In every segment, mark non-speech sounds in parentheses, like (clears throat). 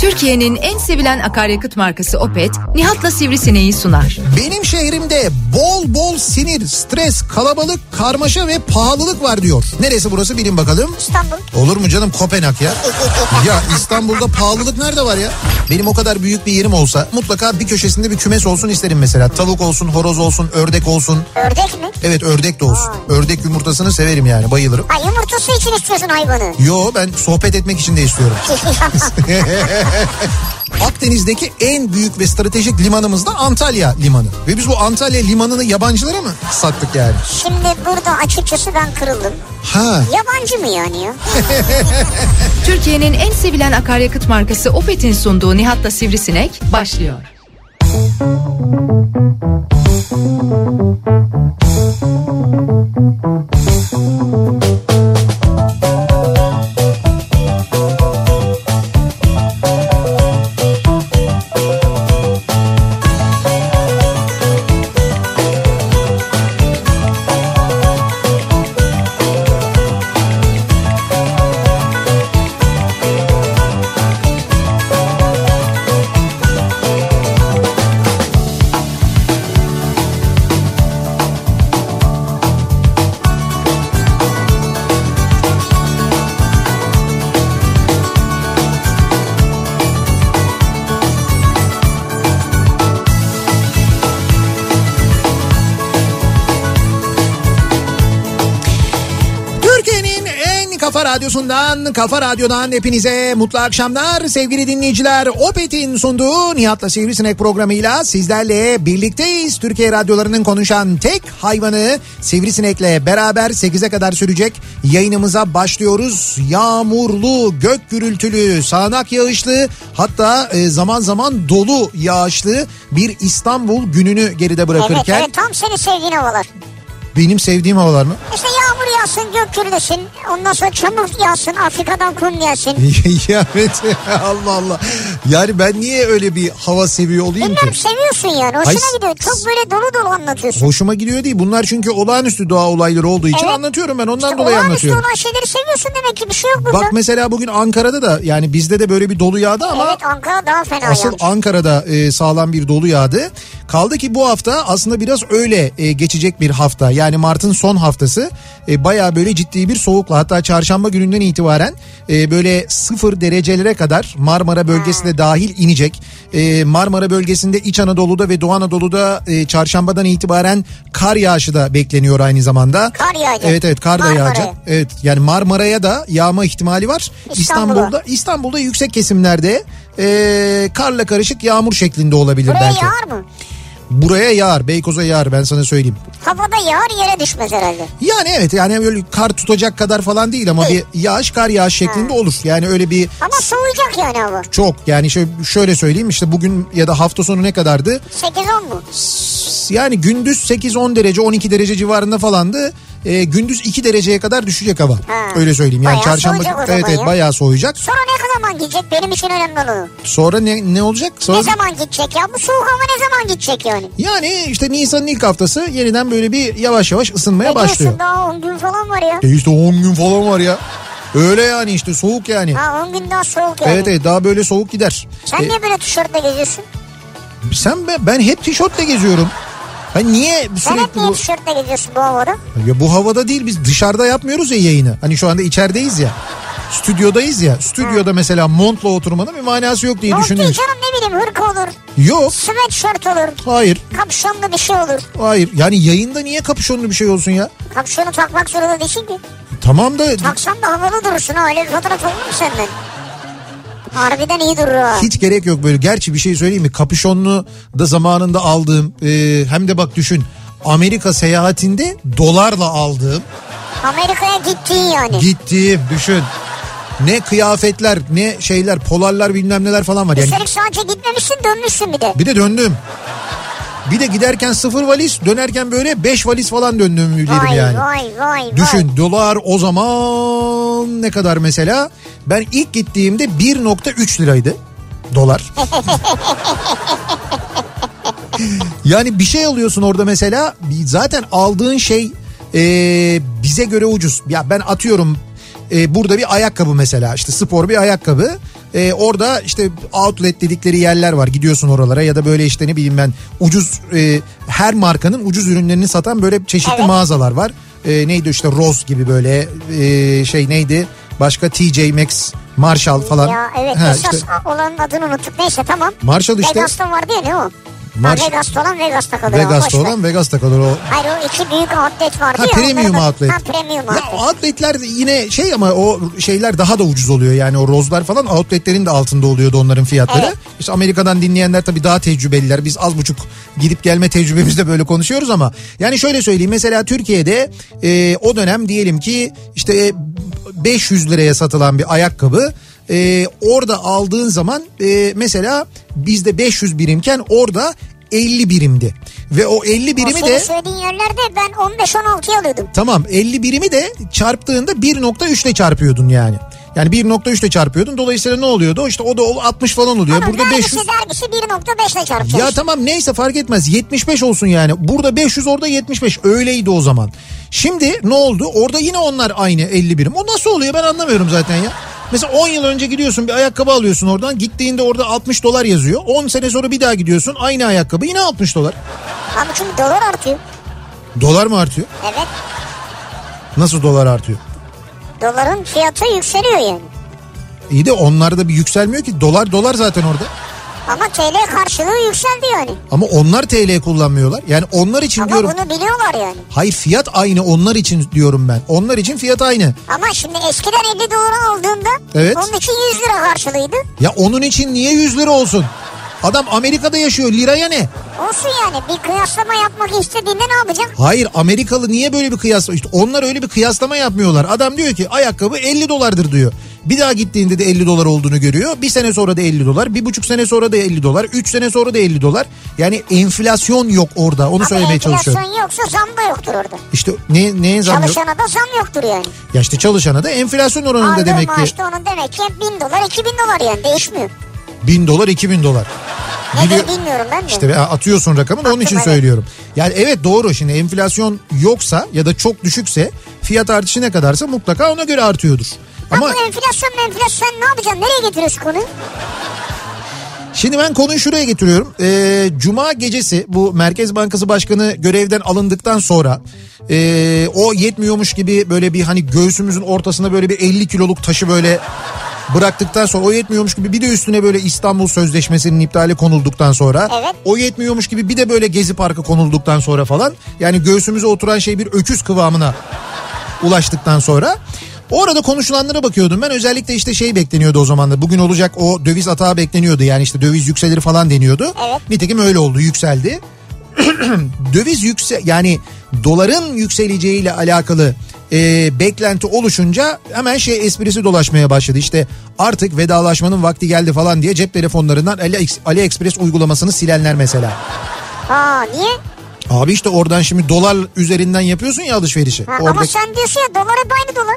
Türkiye'nin en sevilen akaryakıt markası Opet, Nihat'la Sivrisineği sunar. Benim şehrimde bol bol sinir, stres, kalabalık, karmaşa ve pahalılık var diyor. Neresi burası bilin bakalım. İstanbul. Olur mu canım Kopenhag ya? ya İstanbul'da pahalılık nerede var ya? Benim o kadar büyük bir yerim olsa mutlaka bir köşesinde bir kümes olsun isterim mesela. Tavuk olsun, horoz olsun, ördek olsun. Ördek mi? Evet ördek de olsun. Ördek yumurtasını severim yani bayılırım. Ha yumurtası için istiyorsun hayvanı. Yo ben sohbet etmek için de istiyorum. (laughs) Akdeniz'deki en büyük ve stratejik limanımız da Antalya Limanı. Ve biz bu Antalya Limanı'nı yabancılara mı sattık yani? Şimdi burada açıkçası ben kırıldım. Ha. Yabancı mı yani ya? (laughs) Türkiye'nin en sevilen akaryakıt markası Opet'in sunduğu Nihat'la Sivrisinek başlıyor. Türkiye'nin radyosundan, kafa radyodan hepinize mutlu akşamlar sevgili dinleyiciler. Opet'in sunduğu Nihat'la Sivrisinek programıyla sizlerle birlikteyiz. Türkiye radyolarının konuşan tek hayvanı Sivrisinek'le beraber 8'e kadar sürecek yayınımıza başlıyoruz. Yağmurlu, gök gürültülü, sağanak yağışlı hatta e, zaman zaman dolu yağışlı bir İstanbul gününü geride evet bırakırken evet tam senin sevdiğin havalar. Benim sevdiğim havalar mı? İşte yağmur yağsın gök gürlesin. Ondan sonra çamur yağsın Afrika'dan kum gelsin. (laughs) ya evet Allah Allah. Yani ben niye öyle bir hava seviyor olayım Bilmiyorum ki? seviyorsun yani. Hoşuna Ay, gidiyor. Çok böyle dolu dolu anlatıyorsun. Hoşuma gidiyor değil. Bunlar çünkü olağanüstü doğa olayları olduğu için Evet. anlatıyorum ben. Ondan dolayı olağanüstü anlatıyorum. olan şeyleri seviyorsun demek ki bir şey yok burada. Bak mesela bugün Ankara'da da yani bizde de böyle bir dolu yağdı ama evet Ankara daha fena asıl yağmış. Ankara'da e, sağlam bir dolu yağdı. Kaldı ki bu hafta aslında biraz öyle e, geçecek bir hafta. Yani Mart'ın son haftası e, bayağı böyle ciddi bir soğukla hatta çarşamba gününden itibaren e, böyle sıfır derecelere kadar Marmara bölgesi de dahil inecek. E, Marmara bölgesinde İç Anadolu'da ve Doğu Anadolu'da e, çarşambadan itibaren kar yağışı da bekleniyor aynı zamanda. Kar yağacak. Evet evet kar da Marmara'ya. yağacak. Evet yani Marmara'ya da yağma ihtimali var. İstanbul'a. İstanbul'da İstanbul'da yüksek kesimlerde e, karla karışık yağmur şeklinde olabilir Buraya belki. yağar mı? Buraya yağar, Beykoz'a yağar ben sana söyleyeyim. Havada yağar yere düşmez herhalde. Yani evet yani böyle kar tutacak kadar falan değil ama Değil. bir yağış kar yağış şeklinde olur. Yani öyle bir Ama soğuyacak yani hava. çok yani şöyle, şöyle söyleyeyim işte bugün ya da hafta sonu ne kadardı? 8-10 mu? Yani gündüz 8-10 derece 12 derece civarında falandı. Ee, gündüz 2 dereceye kadar düşecek hava. Öyle söyleyeyim. Yani Bayağı çarşamba evet evet ya. bayağı soğuyacak. Sonra ne zaman gidecek? Benim için önemli olan. Sonra ne ne olacak? Sonra Ne zaman gidecek ya? Bu soğuk hava ne zaman gidecek yani? Yani işte Nisan'ın ilk haftası yeniden böyle bir yavaş yavaş ısınmaya Ne başlıyor. diyorsun daha 10 gün falan var ya. E işte 10 gün falan var ya. Öyle yani işte soğuk yani. Ha 10 gün daha soğuk yani. Evet evet daha böyle soğuk gider. Sen E, niye böyle tişörtle geziyorsun? sen ben, ben hep tişörtle geziyorum. Ben niye Sen hep sürekli niye bu... tişörtle geziyorsun bu havada? Ya bu havada değil biz dışarıda yapmıyoruz ya yayını. Hani şu anda içerideyiz ya. Stüdyodayız ya. Stüdyoda mesela montla oturmanın bir manası yok diye Yok düşündüm. değil canım ne bileyim hırka olur. Yok. Sweatshirt olur. Hayır. Kapşonlu bir şey olur. Hayır. Yani yayında niye kapüşonlu bir şey olsun ya? Kapşonu takmak zorunda değilsin ki. Tamam da Taksan da havalı durursun ha. Öyle bir fotoğraf olur mu senden? Harbiden iyi durur hiç gerek yok böyle. Gerçi bir şey söyleyeyim mi? Kapüşonlu da zamanında aldığım e, hem de bak düşün Amerika seyahatinde dolarla aldığım Amerika'ya gittin yani. gittiğim düşün. Ne kıyafetler ne şeyler polarlar bilmem neler falan var. Yani Üstelik sadece gitmemişsin dönmüşsün bir de. bir de döndüm. Bir de giderken sıfır valiz dönerken böyle beş valiz falan döndüğümü bilirim Vay yani. vay vay Düşün dolar o zaman ne kadar mesela? Ben ilk gittiğimde 1.3 liraydı dolar. (laughs) yani bir şey alıyorsun orada mesela zaten aldığın şey e, bize göre ucuz. Ya ben atıyorum e, burada bir ayakkabı mesela işte spor bir ayakkabı Ee, orada işte outlet dedikleri yerler var. Gidiyorsun oralara ya da böyle işte ne bileyim ben ucuz e, her markanın ucuz ürünlerini satan böyle çeşitli Evet. mağazalar var. Ee, neydi işte Rose gibi böyle e, şey neydi? Başka TJ Maxx, Marshall falan. Ya evet Ha, esas işte olanın adını unuttuk. Neyse tamam. Marshall işte Vegas'ta vardı ya ne o? Marsh- Ha, Vegas'ta olan Vegas'ta kalıyor. ama Vegas'ta olan Vegas'ta kalır o. Hayır o iki büyük outlet vardı Ha ya. premium da- outlet. Ha premium outlet. Ya outletler yine şey ama o şeyler daha da ucuz oluyor. Yani o rozlar falan outletlerin de altında oluyordu onların fiyatları. Evet. İşte Amerika'dan dinleyenler tabii daha tecrübeliler. Biz az buçuk gidip gelme tecrübemizde böyle konuşuyoruz ama yani şöyle söyleyeyim mesela Türkiye'de e, o dönem diyelim ki işte 500 liraya satılan bir ayakkabı e, orada aldığın zaman e, mesela bizde 500 birimken orada 50 birimdi. Ve o 50 O birimi de söylediğin yerlerde ben 15-16'ya alıyordum. Tamam 50 birimi de çarptığında 1.3 ile çarpıyordun yani. Yani 1.3 ile çarpıyordun. Dolayısıyla ne oluyordu? İşte o da o 60 falan oluyor. Ama Burada vergisi 500. dergisi 1.5 ile çarpacak. Ya tamam neyse fark etmez. 75 olsun yani. Burada 500 orada 75. Öyleydi o zaman. Şimdi ne oldu? Orada yine onlar aynı 50 birim. O nasıl oluyor ben anlamıyorum zaten ya. Mesela 10 yıl önce gidiyorsun bir ayakkabı alıyorsun oradan. Gittiğinde orada 60 dolar yazıyor. 10 sene sonra bir daha gidiyorsun aynı ayakkabı yine 60 dolar. Ama çünkü dolar artıyor. Dolar mı artıyor? Evet. Nasıl dolar artıyor? Doların fiyatı yükseliyor yani. İyi de onlarda bir yükselmiyor ki. Dolar dolar zaten orada. Ama TL karşılığı yükseldi yani. Ama onlar TL kullanmıyorlar. Yani onlar için Ama diyorum. bunu biliyorlar yani. Hayır fiyat aynı onlar için diyorum ben. Onlar için fiyat aynı. Ama şimdi eskiden 50 dolara aldığında Evet. onun için 100 lira karşılığıydı. Ya onun için niye 100 lira olsun? Adam Amerika'da yaşıyor liraya ne? Olsun yani bir kıyaslama yapmak istediğinde ne yapacak? Hayır Amerikalı niye böyle bir kıyaslama? İşte onlar öyle bir kıyaslama yapmıyorlar. Adam diyor ki ayakkabı 50 dolardır diyor. Bir daha gittiğinde de 50 dolar olduğunu görüyor. Bir sene sonra da 50 dolar. Bir buçuk sene sonra da 50 dolar. Üç sene sonra da 50 dolar. Yani enflasyon yok orada. Onu Ama söylemeye çalışıyorum. enflasyon yoksa zam da yoktur orada. İşte ne, neye zam yok? Çalışana da zam yoktur yani. Ya işte çalışana da enflasyon oranında Aldığı demek ki maaşta onun demek ki 1000 dolar 2000 dolar yani değişmiyor. 1000 dolar 2000 dolar. Nedir Biliyor- bilmiyorum ben de. İşte ben atıyorsun rakamını onun için evet. söylüyorum. Yani evet doğru şimdi enflasyon yoksa ya da çok düşükse fiyat artışı ne kadarsa mutlaka ona göre artıyordur. Ama Ama enflasyon enflasyon ne yapacaksın? Nereye getiriyorsun konuyu? şimdi ben konuyu şuraya getiriyorum. Ee, Cuma gecesi bu Merkez Bankası Başkanı görevden alındıktan sonra ee, o yetmiyormuş gibi böyle bir hani göğsümüzün ortasına böyle bir 50 kiloluk taşı böyle bıraktıktan sonra o yetmiyormuş gibi bir de üstüne böyle İstanbul Sözleşmesi'nin iptali konulduktan sonra Evet. o yetmiyormuş gibi bir de böyle Gezi Parkı konulduktan sonra falan yani göğsümüze oturan şey bir öküz kıvamına ulaştıktan sonra orada konuşulanlara bakıyordum ben özellikle işte şey bekleniyordu o zaman da bugün olacak o döviz atağı bekleniyordu yani işte döviz yükselir falan deniyordu. Evet. Nitekim öyle oldu yükseldi. (clears throat) döviz yükse yani doların yükseleceğiyle alakalı e, beklenti oluşunca hemen şey esprisi dolaşmaya başladı. İşte artık vedalaşmanın vakti geldi falan diye cep telefonlarından Ali, AliExpress uygulamasını silenler mesela. Ha niye? Abi işte oradan şimdi dolar üzerinden yapıyorsun ya alışverişi. Ha, Orada Ama sen diyorsun ya dolar hep aynı dolar.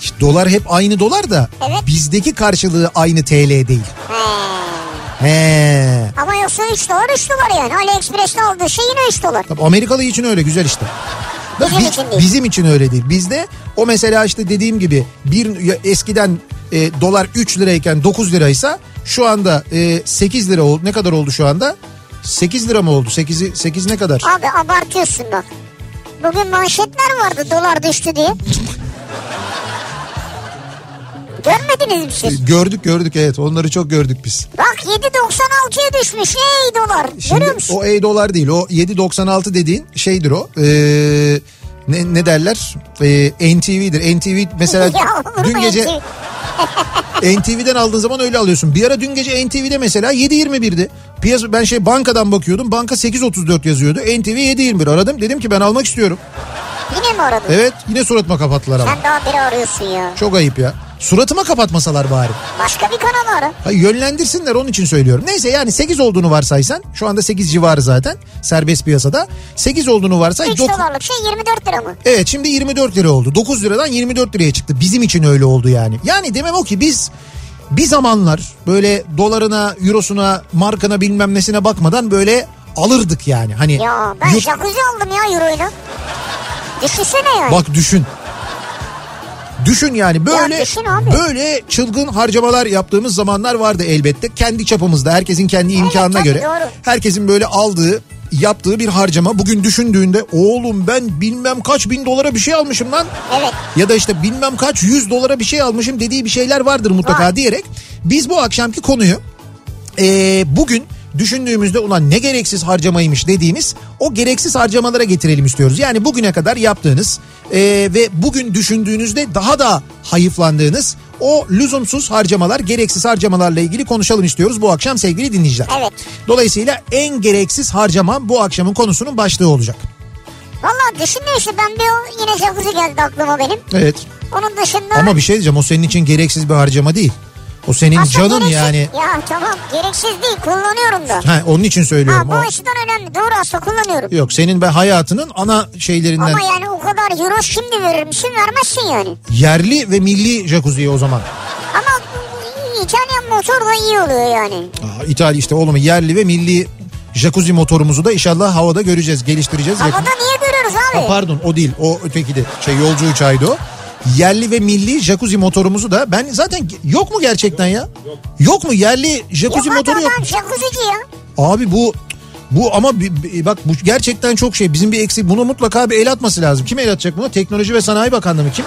işte dolar hep aynı dolar da Evet. bizdeki karşılığı aynı TL değil. He. He. Ama yoksa 3 dolar 3 dolar yani. AliExpress'te aldığı şey yine 3 dolar. Tabii Amerikalı için öyle güzel işte. Bizim bi- için değil. Bizim için öyle değil. Bizde o mesela işte dediğim gibi bir eskiden e, dolar 3 lirayken 9 liraysa şu anda e, 8 lira oldu. Ne kadar oldu şu anda? 8 lira mı oldu? 8'i 8 ne kadar? Abi abartıyorsun bak. Bugün manşetler vardı dolar düştü diye. Görmediniz mi siz? Gördük gördük evet onları çok gördük biz. Bak 7.96'ya düşmüş ey dolar. Şimdi Görüyor musun? o E dolar değil o 7.96 dediğin şeydir o. Ee, ne, ne derler? Ee, NTV'dir. NTV mesela (laughs) dün gece NTV? (laughs) NTV'den aldığın zaman öyle alıyorsun. Bir ara dün gece NTV'de mesela 7.21'di. Piyasa ben şey bankadan bakıyordum. Banka 8.34 yazıyordu. NTV 7.21 aradım. Dedim ki ben almak istiyorum. Yine mi aradın? Evet yine suratıma kapattılar ama. Sen daha biri arıyorsun ya. Çok ayıp ya. Suratıma kapatmasalar bari. Başka bir kanal ara. Hayır, yönlendirsinler onun için söylüyorum. Neyse yani 8 olduğunu varsaysan şu anda 8 civarı zaten serbest piyasada. 8 olduğunu varsay. 3 dok- dolarlık şey 24 lira mı? Evet şimdi 24 lira oldu. 9 liradan 24 liraya çıktı. Bizim için öyle oldu yani. Yani demem o ki biz bir zamanlar böyle dolarına, eurosuna, markana bilmem nesine bakmadan böyle alırdık yani. Hani Ya ben yurt- jacuzzi aldım ya euroyla. Düşünsene yani. Bak düşün. Düşün yani böyle abi. böyle çılgın harcamalar yaptığımız zamanlar vardı elbette. Kendi çapımızda herkesin kendi imkanına tabii, göre. doğru. Herkesin böyle aldığı yaptığı bir harcama. Bugün düşündüğünde oğlum ben bilmem kaç bin dolara bir şey almışım lan. Evet. Ya da işte bilmem kaç yüz dolara bir şey almışım dediği bir şeyler vardır mutlaka Var. diyerek. Biz bu akşamki konuyu ee, bugün düşündüğümüzde ulan ne gereksiz harcamaymış dediğimiz o gereksiz harcamalara getirelim istiyoruz. Yani bugüne kadar yaptığınız e, ve bugün düşündüğünüzde daha da hayıflandığınız o lüzumsuz harcamalar, gereksiz harcamalarla ilgili konuşalım istiyoruz bu akşam sevgili dinleyiciler. Evet. Dolayısıyla en gereksiz harcama bu akşamın konusunun başlığı olacak. Valla düşün de işte ben bir o yine jacuzzi geldi aklıma benim. Evet. Onun dışında... Ama bir şey diyeceğim o senin için gereksiz bir harcama değil. O senin Aslında canın gereksiz- yani. Ya tamam gereksiz değil kullanıyorum da. Ha, onun için Ha söylüyorum. bu O- açıdan önemli doğru aslında kullanıyorum. Yok senin ben hayatının ana şeylerinden Ama yani o kadar euro şimdi verir misin vermezsin yani. yerli ve milli jacuzzi o zaman. Ama İtalyan motor da iyi oluyor yani. Aa, İtalya işte oğlum yerli ve milli jacuzzi motorumuzu da inşallah havada göreceğiz, geliştireceğiz. yakın- Havada niye görüyoruz abi? Ha, pardon o değil o öteki de şey yolcu uçağıydı o. Yerli ve milli jacuzzi motorumuzu da ben zaten yok mu gerçekten ya? Yok, mu yerli jacuzzi Yok motoru yok. adam jacuzzici ya. Abi bu bu ama bak bu gerçekten çok şey. Bizim bir eksik. Bunu mutlaka bir el atması lazım. Kim el atacak buna? Teknoloji ve Sanayi Bakanlığı mı? Kim?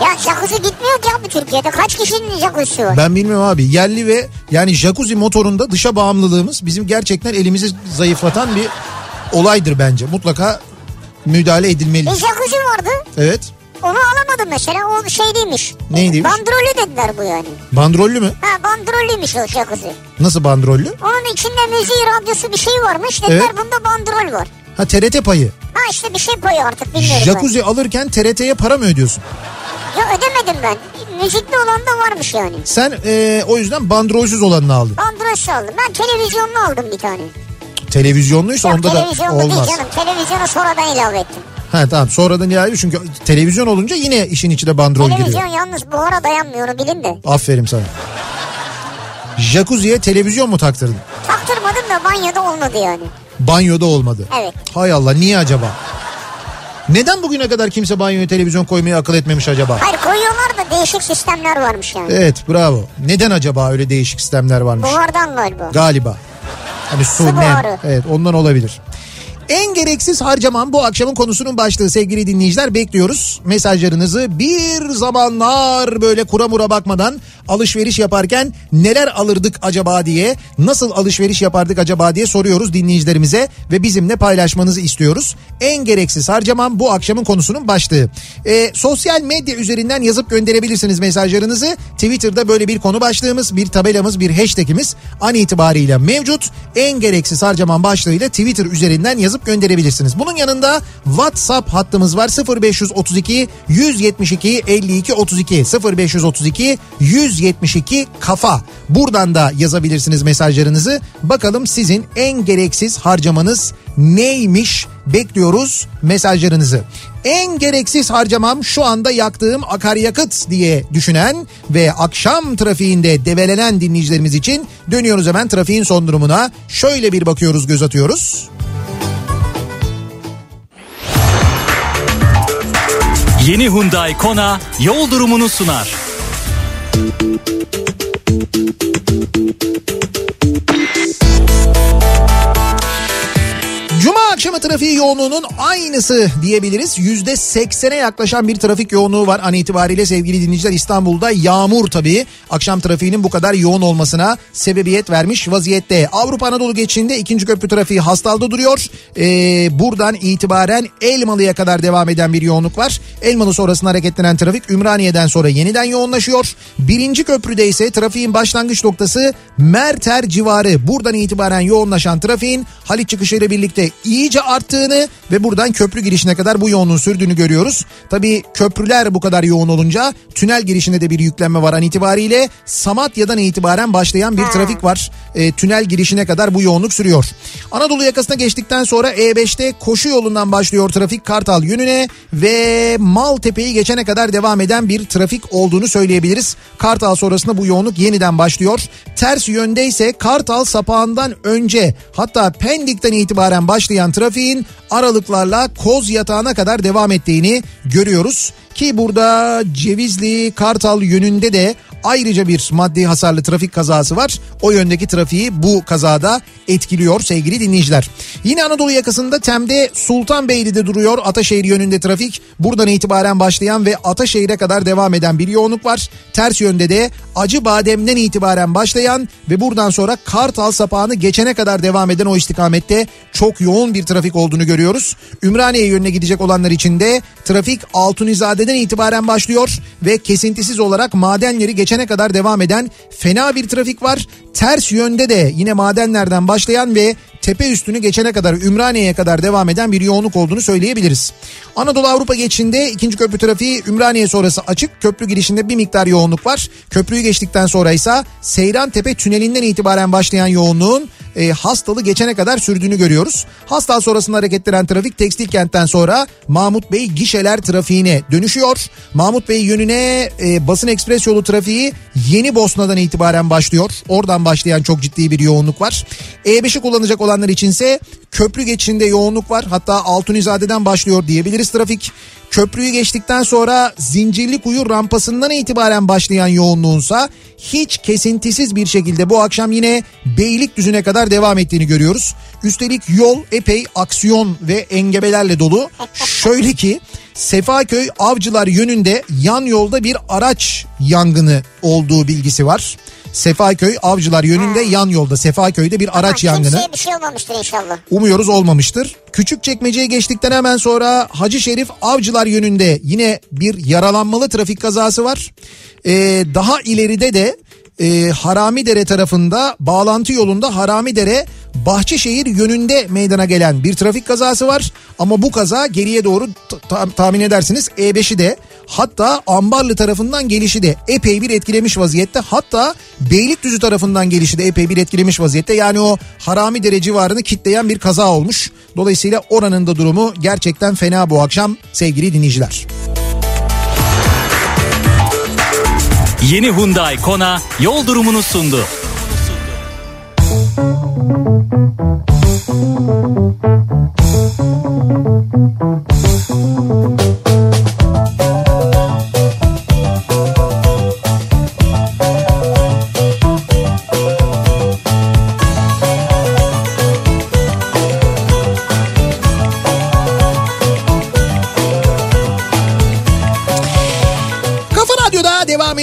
Ya jacuzzi gitmiyor ki abi Türkiye'de. Kaç kişinin jacuzzisi var? Ben bilmiyorum abi. Yerli ve yani jacuzzi motorunda dışa bağımlılığımız bizim gerçekten elimizi zayıflatan bir olaydır bence. Mutlaka müdahale E edilmeli. jacuzzi vardı. Evet. Onu alamadım mesela. O şey değilmiş. Neymiş? Bandrollü dediler bu yani. Bandrollü mü? Ha bandrollüymüş o jacuzzi. Nasıl bandrollü? Onun içinde müziği radyosu bir şey varmış. Dediler Evet. bunda bandrol var. Ha TRT payı. Ha işte bir şey koyuyor artık bilmiyorum Jacuzzi alırken TRT'ye para mı ödüyorsun? ben. Ya ödemedim ben. Müzikli olan da varmış yani. Sen eee, o yüzden bandrolsüz olanını aldın. Bandrolsü aldım. Ben televizyonlu aldım bir tane. Televizyonluysa Yok onda da televizyonlu değil olmaz. canım. Televizyonu sonradan ilave ettim. Ha tamam sonradan ilave çünkü televizyon olunca yine işin içine bandrol Televizyon giriyor. yalnız buhara dayanmıyor onu bilin de. Aferin sana. Jacuzziye televizyon mu taktırdın? Taktırmadım da banyoda olmadı yani. Banyoda olmadı. Evet. Hay Allah niye acaba? Neden bugüne kadar kimse banyoya televizyon koymayı akıl etmemiş acaba? Hayır koyuyorlar da değişik sistemler varmış yani. Evet bravo. Neden acaba öyle değişik sistemler varmış? Buhardan galiba. Galiba. Hani su, Su nem. Evet ondan olabilir. En gereksiz harcaman bu akşamın konusunun başlığı sevgili dinleyiciler bekliyoruz. Mesajlarınızı bir zamanlar böyle kura mura bakmadan alışveriş yaparken neler alırdık acaba diye nasıl alışveriş yapardık acaba diye soruyoruz dinleyicilerimize ve bizimle paylaşmanızı istiyoruz. En gereksiz harcaman bu akşamın konusunun başlığı. Ee, sosyal medya üzerinden yazıp gönderebilirsiniz mesajlarınızı. Twitter'da böyle bir konu başlığımız, bir tabelamız, bir hashtagimiz an itibariyle mevcut. En gereksiz harcaman başlığıyla Twitter üzerinden yazıp gönderebilirsiniz. Bunun yanında WhatsApp hattımız var 0532 172 52 32 0532 172 kafa. Buradan da yazabilirsiniz mesajlarınızı. Bakalım sizin en gereksiz harcamanız neymiş? Bekliyoruz mesajlarınızı. En gereksiz harcamam şu anda yaktığım akaryakıt diye düşünen ve akşam trafiğinde develenen dinleyicilerimiz için dönüyoruz hemen trafiğin son durumuna. Şöyle bir bakıyoruz göz atıyoruz. Yeni Hyundai Kona yol durumunu sunar. Cuma akşamı trafiği yoğunluğunun aynısı diyebiliriz. Yüzde seksene yaklaşan bir trafik yoğunluğu var an itibariyle sevgili dinleyiciler. İstanbul'da yağmur tabii akşam trafiğinin bu kadar yoğun olmasına sebebiyet vermiş vaziyette. Avrupa Anadolu geçişinde ikinci köprü trafiği hastalda duruyor. Ee, buradan itibaren Elmalı'ya kadar devam eden bir yoğunluk var. Elmalı sonrasında hareketlenen trafik Ümraniye'den sonra yeniden yoğunlaşıyor. Birinci köprüde ise trafiğin başlangıç noktası Merter civarı. Buradan itibaren yoğunlaşan trafiğin Haliç çıkışıyla birlikte iyice arttığını ve buradan köprü girişine kadar bu yoğunluğun sürdüğünü görüyoruz. Tabii köprüler bu kadar yoğun olunca tünel girişinde de bir yüklenme var an itibariyle. Samatya'dan itibaren başlayan bir trafik var. E, tünel girişine kadar bu yoğunluk sürüyor. Anadolu yakasına geçtikten sonra E5'te koşu yolundan başlıyor trafik Kartal yönüne ve Maltepe'yi geçene kadar devam eden bir trafik olduğunu söyleyebiliriz. Kartal sonrasında bu yoğunluk yeniden başlıyor. Ters yönde ise Kartal sapağından önce hatta Pendik'ten itibaren başlayan trafiğin aralıklarla Koz yatağına kadar devam ettiğini görüyoruz. Ki burada Cevizli Kartal yönünde de ayrıca bir maddi hasarlı trafik kazası var. O yöndeki trafiği bu kazada etkiliyor sevgili dinleyiciler. Yine Anadolu yakasında Tem'de Sultanbeyli'de duruyor Ataşehir yönünde trafik. Buradan itibaren başlayan ve Ataşehir'e kadar devam eden bir yoğunluk var. Ters yönde de Acıbadem'den itibaren başlayan ve buradan sonra Kartal sapağını geçene kadar devam eden o istikamette çok yoğun bir trafik olduğunu görüyoruz. Ümraniye yönüne gidecek olanlar için de trafik Altunizade'den itibaren başlıyor ve kesintisiz olarak madenleri geçene kadar devam eden fena bir trafik var. Ters yönde de yine madenlerden başlayan ve tepe üstünü geçene kadar Ümraniye'ye kadar devam eden bir yoğunluk olduğunu söyleyebiliriz. Anadolu Avrupa geçişinde ikinci köprü trafiği Ümraniye sonrası açık. Köprü girişinde bir miktar yoğunluk var. Köprüyü geçtikten sonra ise Seyran Tepe tünelinden itibaren başlayan yoğunluğun e, Hastalı geçene kadar sürdüğünü görüyoruz. Hastal sonrasında hareketlenen trafik tekstil kentten sonra Mahmut Bey gişeler trafiğine dönüşüyor. Mahmut Bey yönüne e, basın ekspres yolu trafiği Yeni Bosna'dan itibaren başlıyor. Oradan başlayan çok ciddi bir yoğunluk var. E5'i kullanacak olanlar içinse köprü geçişinde yoğunluk var. Hatta Altunizade'den başlıyor diyebiliriz trafik. Köprüyü geçtikten sonra Zincirlikuyu rampasından itibaren başlayan yoğunluğunsa hiç kesintisiz bir şekilde bu akşam yine Beylikdüzü'ne kadar devam ettiğini görüyoruz. Üstelik yol epey aksiyon ve engebelerle dolu. (laughs) Şöyle ki Sefaköy Avcılar yönünde yan yolda bir araç yangını olduğu bilgisi var. Sefaköy Avcılar yönünde Hmm. yan yolda Sefaköy'de bir araç Ha, yangını. Bir şey olmamıştır inşallah. Umuyoruz olmamıştır. Küçükçekmece'ye geçtikten hemen sonra Hacı Şerif Avcılar yönünde yine bir yaralanmalı trafik kazası var. Ee, daha ileride de e, Haramidere tarafında bağlantı yolunda Haramidere Bahçeşehir yönünde meydana gelen bir trafik kazası var. Ama bu kaza geriye doğru ta- ta- tahmin edersiniz E5'i de hatta Ambarlı tarafından gelişi de epey bir etkilemiş vaziyette. Hatta Beylikdüzü tarafından gelişi de epey bir etkilemiş vaziyette. Yani o Haramidere civarını kitleyen bir kaza olmuş. Dolayısıyla oranın da durumu gerçekten fena bu akşam sevgili dinleyiciler. Yeni Hyundai Kona yol durumunu sundu. Kafa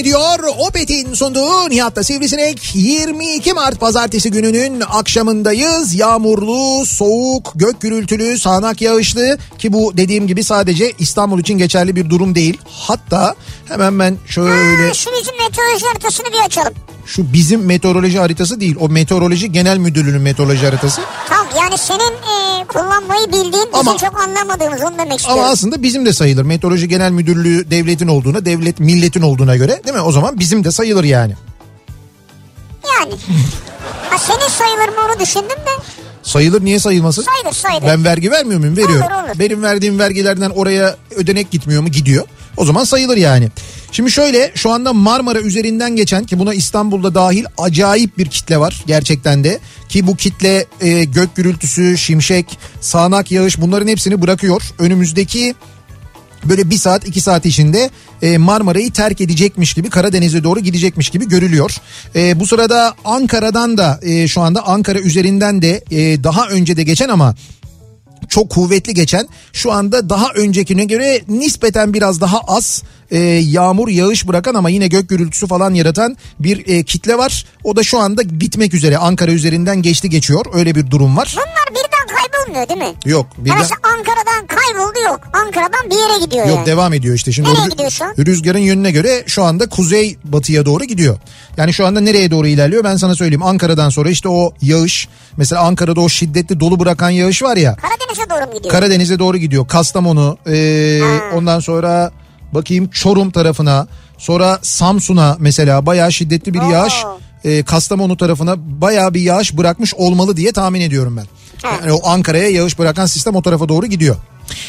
ediyor. Opet'in sunduğu Nihat'ta Sivrisinek 22 Mart pazartesi gününün akşamındayız. Yağmurlu, soğuk, gök gürültülü, sağanak yağışlı ki bu dediğim gibi sadece İstanbul için geçerli bir durum değil. Hatta hemen ben şöyle Ha, şu bizim meteoroloji haritasını bir açalım. şu bizim meteoroloji haritası değil. O meteoroloji genel müdürlüğünün meteoroloji haritası. Tamam yani senin e, kullanmayı bildiğin bizim Ama- çok anlamadığımız onu demek istiyorum. Ama aslında bizim de sayılır. Meteoroloji genel müdürlüğü devletin olduğuna, devlet milletin olduğuna göre değil mi? O zaman bizim de sayılır yani. Yani. ha senin sayılır mı onu düşündüm de. Sayılır niye sayılmasın? Sayılır sayılır. Ben vergi vermiyor muyum? Veriyorum. Olur, olur. Benim verdiğim vergilerden oraya ödenek gitmiyor mu? Gidiyor. O zaman sayılır yani. Şimdi şöyle şu anda Marmara üzerinden geçen ki buna İstanbul'da dahil acayip bir kitle var gerçekten de. Ki bu kitle e, gök gürültüsü, şimşek, sağanak yağış bunların hepsini bırakıyor. Önümüzdeki böyle bir saat iki saat içinde e, Marmara'yı terk edecekmiş gibi Karadeniz'e doğru gidecekmiş gibi görülüyor. E, bu sırada Ankara'dan da e, şu anda Ankara üzerinden de e, daha önce de geçen ama çok kuvvetli geçen şu anda daha öncekine göre nispeten biraz daha az e, yağmur yağış bırakan ama yine gök gürültüsü falan yaratan bir e, kitle var. O da şu anda bitmek üzere Ankara üzerinden geçti geçiyor öyle bir durum var. Bunlar birden kaybolmuyor değil mi? Yok birden... Mesela Ankara'dan kayboldu yok. Ankara'dan bir yere gidiyor Yok yani. devam ediyor işte. Şimdi Nereye gidiyor şu an? Rüzgarın yönüne göre şu anda kuzey batıya doğru gidiyor. Yani şu anda nereye doğru ilerliyor ben sana söyleyeyim. Ankara'dan sonra işte o yağış mesela Ankara'da o şiddetli dolu bırakan yağış var ya. Karadeniz'e doğru mu gidiyor? Karadenize doğru gidiyor. Kastamonu ee, ondan sonra bakayım Çorum tarafına sonra Samsun'a mesela bayağı şiddetli bir Oo. yağış Kastamonu tarafına bayağı bir yağış bırakmış olmalı diye tahmin ediyorum ben. Ha. Yani o Ankara'ya yağış bırakan sistem o tarafa doğru gidiyor.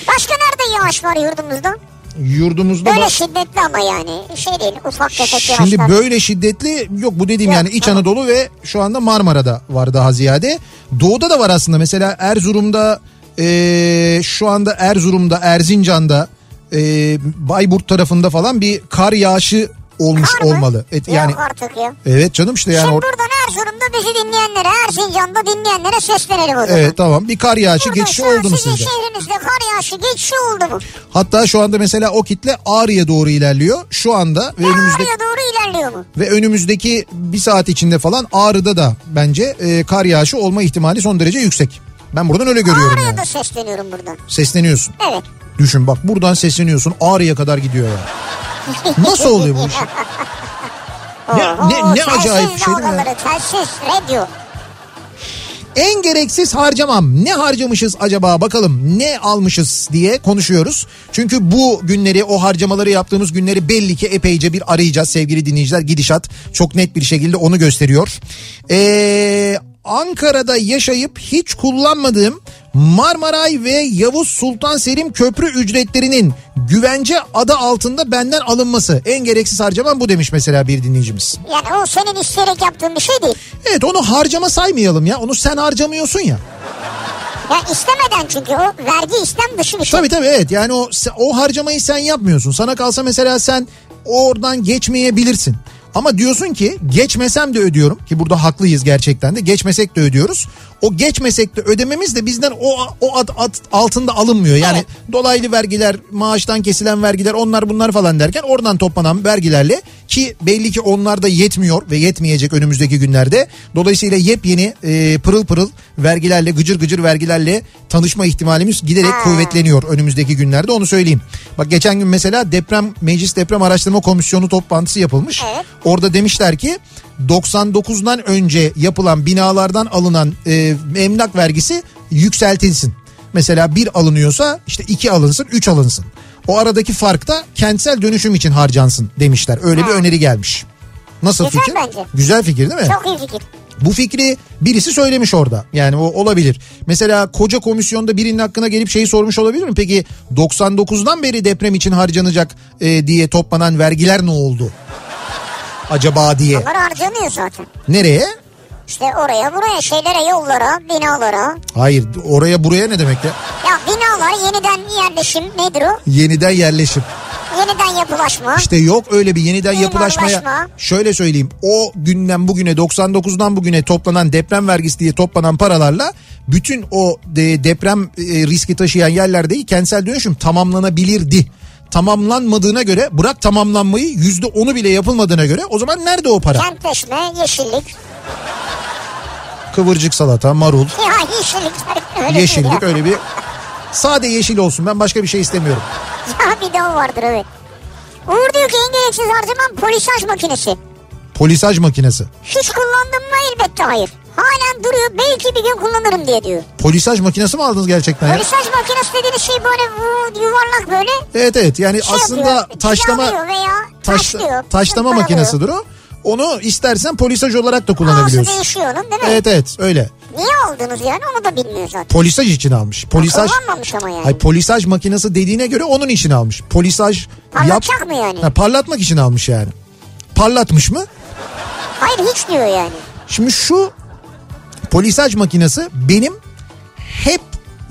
Başka nerede yağış var yurdumuzda? Yurdumuzda Böyle bak- şiddetli ama yani. Şey değil ufak tefek Şimdi böyle şiddetli yok bu dediğim Yok, yani İç. Anadolu ve şu anda Marmara'da var daha ziyade. Doğuda da var aslında mesela Erzurum'da eee, şu anda Erzurum'da Erzincan'da e, Bayburt tarafında falan bir kar yağışı olmuş Kar mı? olmalı. Et, yani Yok artık ya. evet canım işte yani Şimdi or- buradan Erzurum'da bizi dinleyenlere, Erzincan'da dinleyenlere seslenelim o zaman. Evet tamam bir kar yağışı Burada geçişi şu an oldu mu sizin sizce? şehrinizde kar yağışı geçişi oldu mu? Hatta şu anda mesela o kitle Ağrı'ya doğru ilerliyor. Şu anda ve önümüzde Ağrı'ya doğru ilerliyor mu? ve önümüzdeki bir saat içinde falan Ağrı'da da bence e, kar yağışı olma ihtimali son derece yüksek. Ben buradan öyle görüyorum Ağrı'ya yani. da sesleniyorum buradan. Sesleniyorsun. Evet. Düşün bak buradan sesleniyorsun Ağrı'ya kadar gidiyor ya. Nasıl oluyor bu iş? (laughs) Ne- ne- ne acayip bir şey değil mi Telsiz, radyo. En gereksiz harcamam. Ne harcamışız acaba bakalım ne almışız diye konuşuyoruz. Çünkü bu günleri o harcamaları yaptığımız günleri belli ki epeyce bir arayacağız sevgili dinleyiciler. Gidişat çok net bir şekilde onu gösteriyor. Ee, Ankara'da yaşayıp hiç kullanmadığım Marmaray ve Yavuz Sultan Selim köprü ücretlerinin güvence adı altında benden alınması. En gereksiz harcamam bu demiş mesela bir dinleyicimiz. Yani o senin isteyerek yaptığın bir şey değil. Evet onu harcama saymayalım ya. Onu sen harcamıyorsun ya. Ya istemeden çünkü o vergi istem dışı bir şey. Tabii tabii evet yani o o harcamayı sen yapmıyorsun. Sana kalsa mesela sen oradan geçmeyebilirsin. Ama diyorsun ki geçmesem de ödüyorum ki burada haklıyız gerçekten de geçmesek de ödüyoruz. O geçmesek de ödememiz de bizden o o ad, ad altında alınmıyor. Yani Evet. dolaylı vergiler, maaştan kesilen vergiler onlar bunlar falan derken oradan toplanan vergilerle ki belli ki onlar da yetmiyor ve yetmeyecek önümüzdeki günlerde. Dolayısıyla yepyeni e, pırıl pırıl vergilerle gıcır gıcır vergilerle tanışma ihtimalimiz giderek Ha. kuvvetleniyor önümüzdeki günlerde onu söyleyeyim. Bak geçen gün mesela deprem Meclis Deprem Araştırma Komisyonu toplantısı yapılmış. Evet. Orada demişler ki 99'dan önce yapılan binalardan alınan e, emlak vergisi yükseltilsin. Mesela bir alınıyorsa işte iki alınsın, üç alınsın. O aradaki fark da kentsel dönüşüm için harcansın demişler. Öyle bir Ha. öneri gelmiş. Nasıl Güzel fikir? bence. Güzel fikir değil mi? Çok iyi fikir. Bu fikri birisi söylemiş orada. Yani o olabilir. Mesela koca komisyonda birinin hakkına gelip şeyi sormuş olabilir mi? Peki 99'dan beri deprem için harcanacak e, diye toplanan vergiler ne oldu? Acaba diye. Bunlar harcanıyor zaten. Nereye? İşte oraya buraya şeylere yollara binalara. Hayır oraya buraya ne demek ya? Ya binalar yeniden yerleşim nedir o? Yeniden yerleşim. Yeniden yapılaşma. İşte yok öyle bir yeniden yapılaşmaya. Şöyle söyleyeyim o günden bugüne 99'dan bugüne toplanan deprem vergisi diye toplanan paralarla bütün o de- deprem e, riski taşıyan yerlerdeki kentsel dönüşüm tamamlanabilirdi. Tamamlanmadığına göre bırak tamamlanmayı yüzde onu bile yapılmadığına göre o zaman nerede o para? Kentleşme, yeşillik. Kıvırcık salata, marul, Ya yeşillik. Öyle değil yeşillik ya. öyle bir sade yeşil olsun ben başka bir şey istemiyorum. Ya bir de o vardır evet. Uğur diyor ki en gereksiz harcamam polisaj makinesi. Polisaj makinesi. Hiç kullandım mı elbette hayır. Halen duruyor belki bir gün kullanırım diye diyor. Polisaj makinesi mi aldınız gerçekten ya? Polisaj makinesi dediğiniz şey böyle yuvarlak böyle Evet evet yani şey aslında yapıyor. taşlama veya taş, taşlıyor. taşlama zımparalıyor. makinesidir o. Onu istersen polisaj olarak da Ağzı kullanabiliyorsun. değişiyor onun değil mi? Evet evet öyle. Niye aldınız yani onu da bilmiyor zaten. Polisaj için almış. Polisaj Kullanmamış ama yani. Ay polisaj makinesi dediğine göre onun için almış. Polisaj Parlatacak mı yani? Ha, parlatmak için almış yani. Parlatmış mı? Hayır hiç diyor yani. Şimdi şu polisaj makinesi benim hep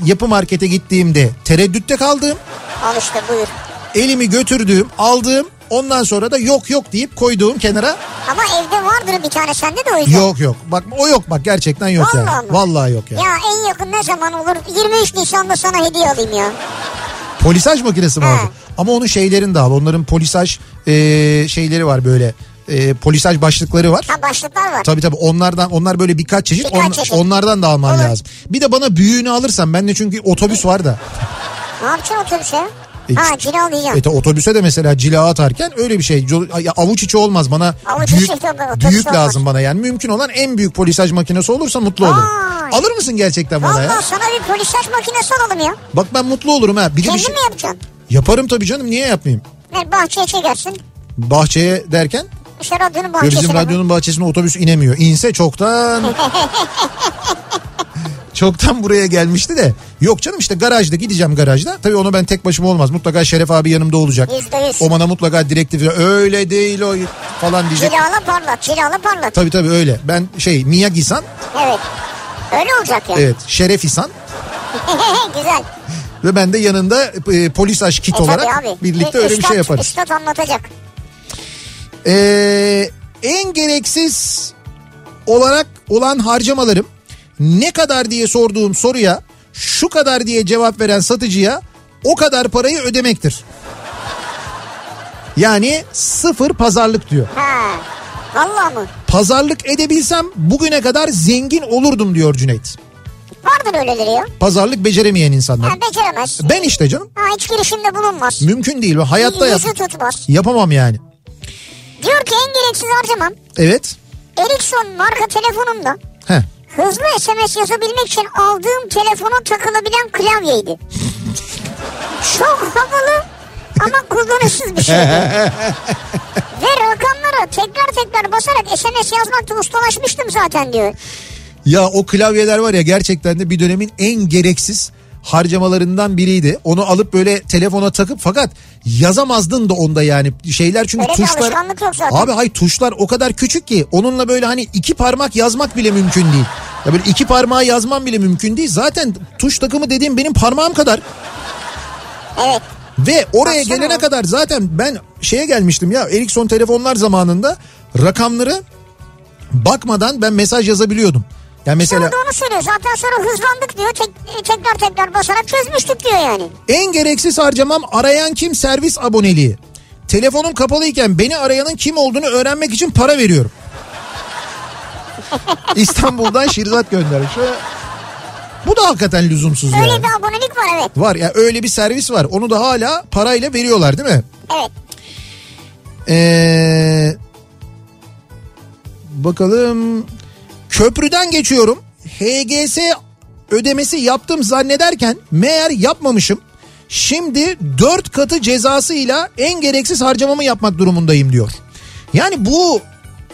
yapı markete gittiğimde tereddütte kaldığım, Al işte buyur. elimi götürdüğüm, aldığım, ondan sonra da yok yok deyip koyduğum kenara Ama evde vardır bir tane sende de o yüzden. Yok yok. Bak o yok bak gerçekten yok Vallahi yani. mi? Vallahi yok yani. Ya en yakın ne zaman olur? 23 Nisan'da sana hediye alayım ya. Polisaj makinesi mi He. Ama onun şeylerini de. Onların polisaj e, şeyleri var böyle. E, polisaj başlıkları var. Ha başlıklar var. Tabii tabii onlardan onlar böyle birkaç çeşit, Birkaç on- çeşit. onlardan da alman Olur. lazım. Bir de bana büyüğünü alırsan ben de çünkü otobüs var da. Ne yapacaksın otobüse? E, Ha cilalayacağım. Evet otobüse de mesela cila atarken öyle bir şey. Ya Avuç içi olmaz bana. Avuç büyük, içi büyük olmaz. lazım bana yani. Mümkün olan en büyük polisaj makinesi olursa mutlu olurum. Vay. Alır mısın gerçekten bana ya? Valla sana bir polisaj makinesi alalım ya. Bak ben mutlu olurum ha. Bir Kendin şey... mi yapacaksın? Yaparım tabii canım niye yapmayayım? Ver bahçeye çekersin. Bahçeye derken İşte radyonun ya bahçesine. bizim radyonun bahçesine otobüs inemiyor. İnse çoktan (laughs) çoktan buraya gelmişti de. Yok canım işte garajda gideceğim garajda. Tabii onu ben tek başıma olmaz. Mutlaka Şeref abi yanımda olacak. Yüzde yüz. O bana mutlaka direktif öyle değil o falan diyecek. Cilala parlat, cilala parlat. Tabii tabii öyle. Ben şey Miyagi-san Evet. Öyle olacak yani. evet Şeref İsan (laughs) Güzel. Ve ben de yanında e, polis aşk kit E olarak abi. birlikte E, öyle bir üstad- şey yaparız. Üstad anlatacak. Ee, en gereksiz olarak olan harcamalarım ne kadar diye sorduğum soruya şu kadar diye cevap veren satıcıya o kadar parayı ödemektir. Yani sıfır pazarlık diyor. Ha. Vallahi mı? Pazarlık edebilsem bugüne kadar zengin olurdum diyor Cüneyt. Vardır öyleleri ya. Pazarlık beceremeyen insanlar. Ha, beceremez. Ben işte canım. Ha, hiç girişimde bulunmaz. Mümkün değil. Hayatta yap tutmaz. yapamam yani. Diyor ki en gereksiz harcamam. Evet. Ericsson marka telefonumda Heh. hızlı SMS yazabilmek için aldığım telefona takılabilen klavyeydi. Çok havalı ama kullanışsız bir şey. (laughs) Ve rakamlara tekrar tekrar basarak SMS yazmakta ustalaşmıştım zaten diyor. Ya o klavyeler var ya gerçekten de bir dönemin en gereksiz harcamalarından biriydi. Onu alıp böyle telefona takıp fakat yazamazdın da onda yani şeyler çünkü Öyle tuşlar. Abi hay tuşlar o kadar küçük ki onunla böyle hani iki parmak yazmak bile mümkün değil. Ya böyle iki parmağı yazman bile mümkün değil. Zaten tuş takımı dediğim benim parmağım kadar. Evet. Ve oraya Baksana. gelene kadar zaten ben şeye gelmiştim ya Ericsson telefonlar zamanında rakamları bakmadan ben mesaj yazabiliyordum. Yani mesela Sonra da onu söylüyor. Zaten sonra hızlandık diyor. Tek- tekrar tekrar basarak çözmüştük diyor yani. en gereksiz harcamam arayan kim servis aboneliği. Telefonum kapalıyken beni arayanın kim olduğunu öğrenmek için para veriyorum. (laughs) İstanbul'dan Şirzat göndermiş. Şöyle- Bu da hakikaten lüzumsuz Öyle yani. bir abonelik var evet. Var ya öyle bir servis var. Onu da hala parayla veriyorlar değil mi? Evet. Ee, bakalım köprüden geçiyorum. HGS ödemesi yaptım zannederken meğer yapmamışım. Şimdi dört katı cezasıyla en gereksiz harcamamı yapmak durumundayım diyor. Yani bu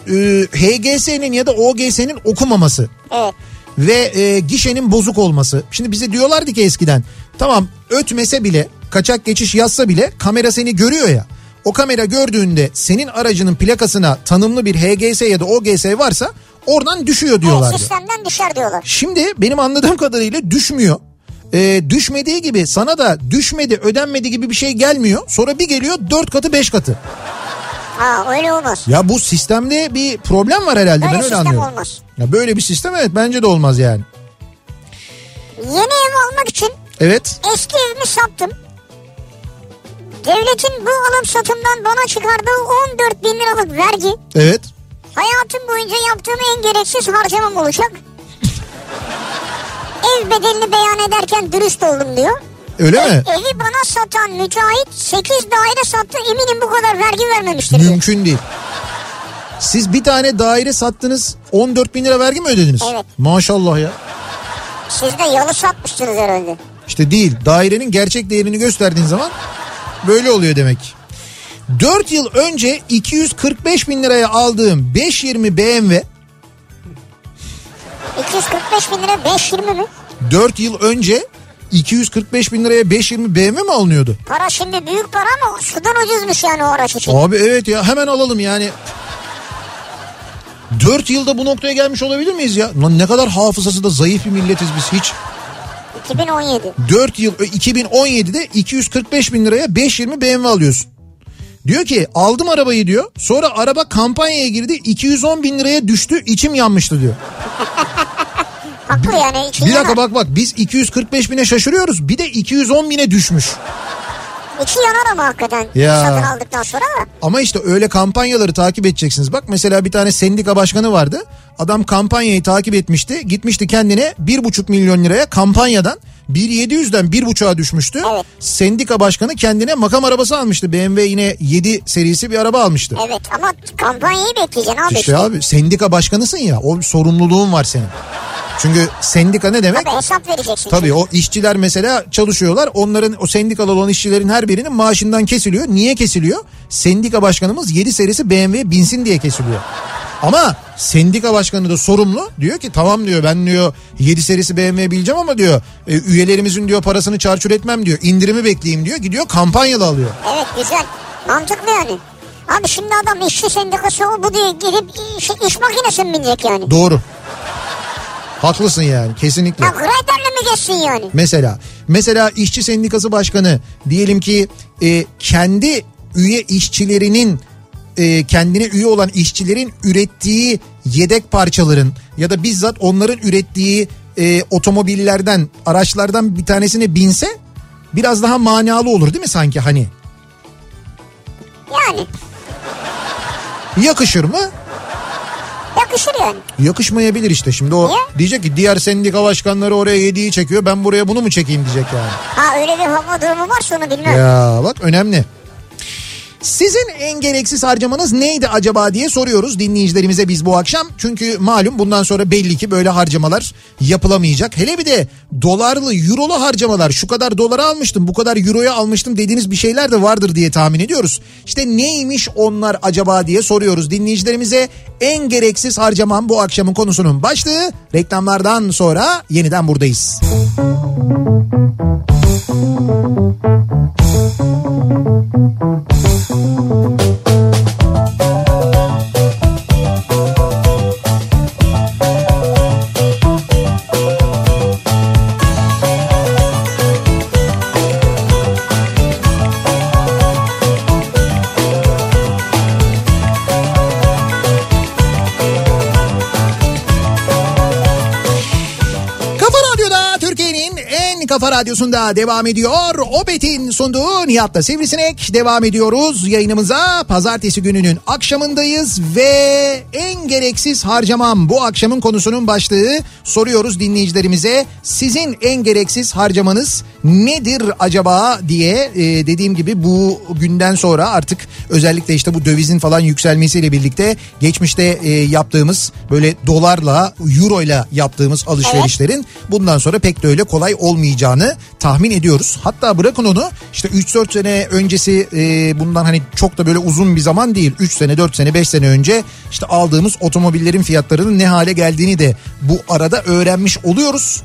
e, HGS'nin ya da OGS'nin okumaması Evet. ve e, gişenin bozuk olması. Şimdi bize diyorlardı ki eskiden tamam ötmese bile kaçak geçiş yazsa bile kamera seni görüyor ya. O kamera gördüğünde senin aracının plakasına tanımlı bir HGS ya da OGS varsa oradan düşüyor diyorlardı. Evet, sistemden düşer diyorlar. Şimdi benim anladığım kadarıyla düşmüyor. Ee, düşmediği gibi sana da düşmedi ödenmedi gibi bir şey gelmiyor. Sonra bir geliyor dört katı beş katı. Ha öyle olmaz. Ya bu sistemde bir problem var herhalde Öyle ben öyle sistem anlıyorum. olmaz. Ya böyle bir sistem evet bence de olmaz yani. Yeni ev almak için Evet. eski evimi sattım. Devletin bu alım satımdan bana çıkardığı 14 bin liralık vergi Evet. Hayatım boyunca yaptığım en gereksiz harcamam olacak. Ev bedelini beyan ederken dürüst oldum diyor. Öyle mi? Evi bana satan müteahhit 8 daire sattı eminim bu kadar vergi vermemiştir diyor. Mümkün değil. Siz bir tane daire sattınız 14 bin lira vergi mi ödediniz? Evet. Maşallah ya. Siz de yalı satmışsınız herhalde. İşte değil dairenin gerçek değerini gösterdiğin zaman böyle oluyor demek. 4 yıl önce 245 bin liraya aldığım 520 BMW 245 bin lira 520 mi? 4 yıl önce 245 bin liraya 520 BMW mi alınıyordu? Para şimdi büyük para ama sudan ucuzmuş yani o araç için. Abi evet ya hemen alalım yani. 4 yılda bu noktaya gelmiş olabilir miyiz ya? Lan ne kadar hafızası da zayıf bir milletiz biz hiç. 2017. 4 yıl 2017'de 245 bin liraya 520 BMW alıyorsun. Diyor ki aldım arabayı diyor. Sonra araba kampanyaya girdi 210 bin liraya düştü içim yanmıştı diyor. (laughs) Haklı yani. Bir dakika bak bak biz 245 bine şaşırıyoruz bir de 210 bine düşmüş. İçi yanar ama hakikaten Ya. satın aldıktan sonra da. Ama işte öyle kampanyaları takip edeceksiniz. Bak mesela bir tane sendika başkanı vardı. Adam kampanyayı takip etmişti. Gitmişti kendine 1,5 milyon liraya kampanyadan 1.700'den 1.5'a düşmüştü. Evet. Sendika başkanı kendine makam arabası almıştı. BMW yine 7 serisi bir araba almıştı. Evet ama kampanyayı bekleyeceksin abi. İşte abi sendika başkanısın ya o sorumluluğun var senin. Çünkü sendika ne demek? Tabii hesap vereceksin. Tabii o işçiler mesela çalışıyorlar. Onların o sendikalı olan işçilerin her birinin maaşından kesiliyor. Niye kesiliyor? Sendika başkanımız 7 serisi BMW'ye binsin diye kesiliyor. Ama sendika başkanı da sorumlu. Diyor ki tamam diyor ben diyor 7 serisi BMW bileceğim ama diyor e, üyelerimizin diyor parasını çarçur etmem diyor. İndirimi bekleyeyim diyor. Gidiyor kampanyalı alıyor. Evet güzel. Mantıklı yani. Abi şimdi adam işçi sendikası o bu diye gidip iş, iş makinesi mi binecek yani? Doğru. Haklısın yani kesinlikle. Ya Greyder'le geçsin yani. Mesela mesela işçi sendikası başkanı diyelim ki e, kendi üye işçilerinin e, kendine üye olan işçilerin ürettiği yedek parçaların ya da bizzat onların ürettiği e, otomobillerden araçlardan bir tanesine binse biraz daha manalı olur değil mi sanki hani? Yani Yakışır mı? yakışır yani. Yakışmayabilir işte şimdi o Niye? diyecek ki diğer sendika başkanları oraya yediği çekiyor ben buraya bunu mu çekeyim diyecek yani. Ha öyle bir hava durumu varsa onu bilmem. Ya bak önemli. Sizin en gereksiz harcamanız neydi acaba diye soruyoruz dinleyicilerimize biz bu akşam. Çünkü malum bundan sonra belli ki böyle harcamalar yapılamayacak. Hele bir de dolarlı, eurolu harcamalar. Şu kadar dolara almıştım, bu kadar euroya almıştım dediğiniz bir şeyler de vardır diye tahmin ediyoruz. İşte neymiş onlar acaba diye soruyoruz dinleyicilerimize. En gereksiz harcamam bu akşamın konusunun başlığı. Reklamlardan sonra yeniden buradayız. Kafa radyosunda devam ediyor. Opet'in sunduğu Nihat'la Sivrisinek devam ediyoruz yayınımıza. Pazartesi gününün akşamındayız ve en gereksiz harcamam bu akşamın konusunun başlığı. Soruyoruz dinleyicilerimize sizin en gereksiz harcamanız nedir acaba diye e, dediğim gibi bu günden sonra artık özellikle işte bu dövizin falan yükselmesiyle birlikte geçmişte e, yaptığımız böyle dolarla euroyla yaptığımız alışverişlerin bundan sonra pek de öyle kolay olmayacağını tahmin ediyoruz. Hatta bırakın onu işte 3-4 sene öncesi e, bundan hani çok da böyle uzun bir zaman değil 3 sene 4 sene 5 sene önce işte aldığımız otomobillerin fiyatlarının ne hale geldiğini de bu arada öğrenmiş oluyoruz.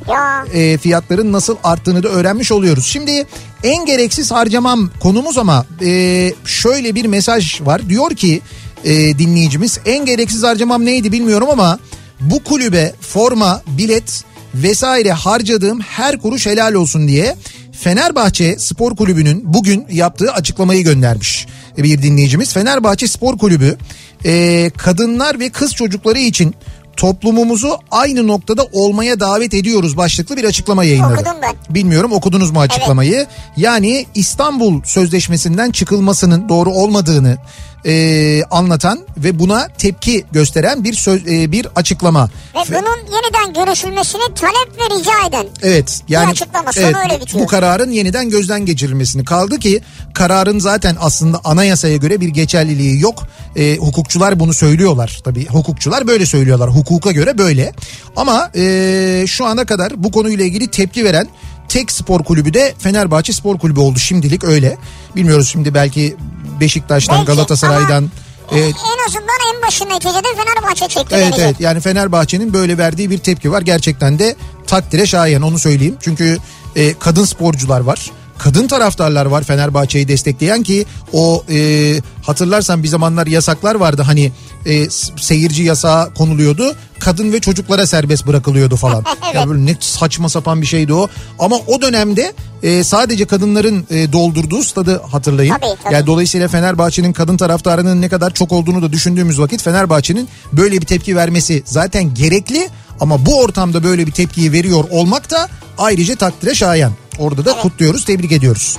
E, fiyatların nasıl arttığını da öğrenmiş oluyoruz. Şimdi en gereksiz harcamam konumuz ama e, şöyle bir mesaj var. Diyor ki e, dinleyicimiz en gereksiz harcamam neydi bilmiyorum ama bu kulübe forma, bilet vesaire harcadığım her kuruş helal olsun diye Fenerbahçe Spor Kulübü'nün bugün yaptığı açıklamayı göndermiş bir dinleyicimiz. Fenerbahçe Spor Kulübü e, kadınlar ve kız çocukları için toplumumuzu aynı noktada olmaya davet ediyoruz başlıklı bir açıklama yayınladı. Okudum ben. Bilmiyorum okudunuz mu açıklamayı? Yani İstanbul Sözleşmesi'nden çıkılmasının doğru olmadığını e, anlatan ve buna tepki gösteren bir söz e, bir açıklama. Ve bunun yeniden görüşülmesini talep ve rica eden. Evet yani açıklama, sonu evet, öyle bitiyor. bu kararın yeniden gözden geçirilmesini kaldı ki kararın zaten aslında anayasaya göre bir geçerliliği yok. E, hukukçular bunu söylüyorlar tabii hukukçular böyle söylüyorlar hukuka göre böyle ama e, şu ana kadar bu konuyla ilgili tepki veren tek spor kulübü de Fenerbahçe Spor Kulübü oldu şimdilik öyle bilmiyoruz şimdi belki Beşiktaş'tan Belki Galatasaray'dan ama e, en azından en başın neticede Fenerbahçe çekti Evet evet yani Fenerbahçe'nin böyle verdiği bir tepki var. Gerçekten de takdire şayan onu söyleyeyim. Çünkü e, kadın sporcular var. Kadın taraftarlar var Fenerbahçe'yi destekleyen ki o e, hatırlarsan bir zamanlar yasaklar vardı hani e, seyirci yasağı konuluyordu kadın ve çocuklara serbest bırakılıyordu falan. (laughs) Evet. Ya böyle ne saçma sapan bir şeydi o ama o dönemde e, sadece kadınların e, doldurduğu stadı hatırlayın. Tabii, tabii. Yani dolayısıyla Fenerbahçe'nin kadın taraftarının ne kadar çok olduğunu da düşündüğümüz vakit Fenerbahçe'nin böyle bir tepki vermesi zaten gerekli ama bu ortamda böyle bir tepkiyi veriyor olmak da ayrıca takdire şayan. Orada da kutluyoruz, tebrik ediyoruz.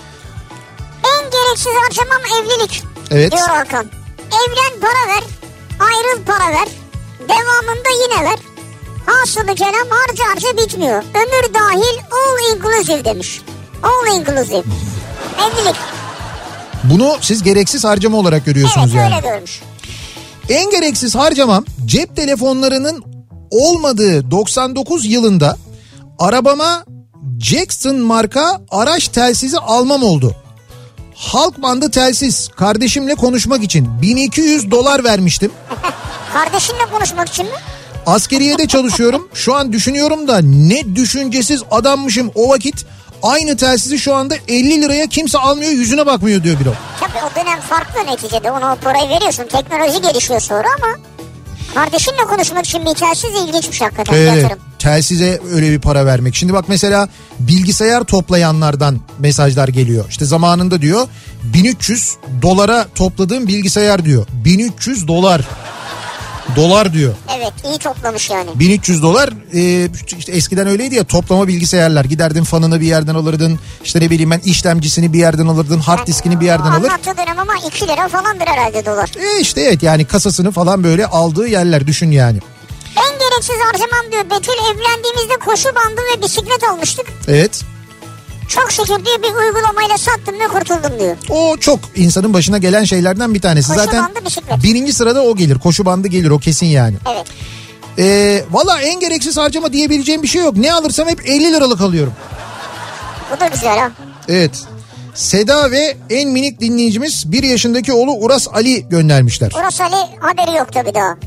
En gereksiz harcamam evlilik. Evet. Diyor Hakan. Evlen para ver. Ayrıl para ver. Devamında yine ver. Hasılı kelam harca harca bitmiyor. Ömür dahil all inclusive demiş. All inclusive. Evlilik. Bunu siz gereksiz harcama olarak görüyorsunuz Evet yani. öyle görmüş. En gereksiz harcamam cep telefonlarının olmadığı 99 yılında arabama Jackson marka araç telsizi almam oldu. Halk bandı telsiz kardeşimle konuşmak için 1200 dolar vermiştim. Kardeşinle konuşmak için mi? Askeriyede çalışıyorum. Şu an düşünüyorum da ne düşüncesiz adammışım o vakit. Aynı telsizi şu anda 50 liraya kimse almıyor yüzüne bakmıyor diyor bir o. Tabii o dönem farklı neticede. Ona o parayı veriyorsun. Teknoloji gelişiyor sonra ama kardeşinle konuşmak için bir telsiz ilginçmiş hakikaten Evet. yatırım. telsize öyle bir para vermek. Şimdi bak mesela bilgisayar toplayanlardan mesajlar geliyor. İşte zamanında diyor 1300 dolara topladığım bilgisayar diyor. 1300 dolar. Dolar diyor. Evet iyi toplamış yani. 1300 dolar e, işte eskiden öyleydi ya toplama bilgisayarlar. Giderdin fanını bir yerden alırdın. İşte ne bileyim ben işlemcisini bir yerden alırdın. Hard diskini bir yerden alır. Anlattığı dönem ama 2 lira falandır herhalde dolar. E işte evet yani kasasını falan böyle aldığı yerler düşün yani. En gereksiz harcamam diyor. Betül evlendiğimizde koşu bandı ve bisiklet almıştık. Evet. Çok şükür diyor bir uygulamayla sattım ve kurtuldum diyor. O çok insanın başına gelen şeylerden bir tanesi. Koşu Zaten bandı, bisiklet. birinci sırada o gelir. Koşu bandı gelir o kesin yani. Evet. Ee, Valla en gereksiz harcama diyebileceğim bir şey yok. Ne alırsam hep 50 liralık alıyorum. Bu da güzel ha. Evet. Seda ve en minik dinleyicimiz bir yaşındaki oğlu Uras Ali göndermişler. Orası Ali haberi yok tabii daha.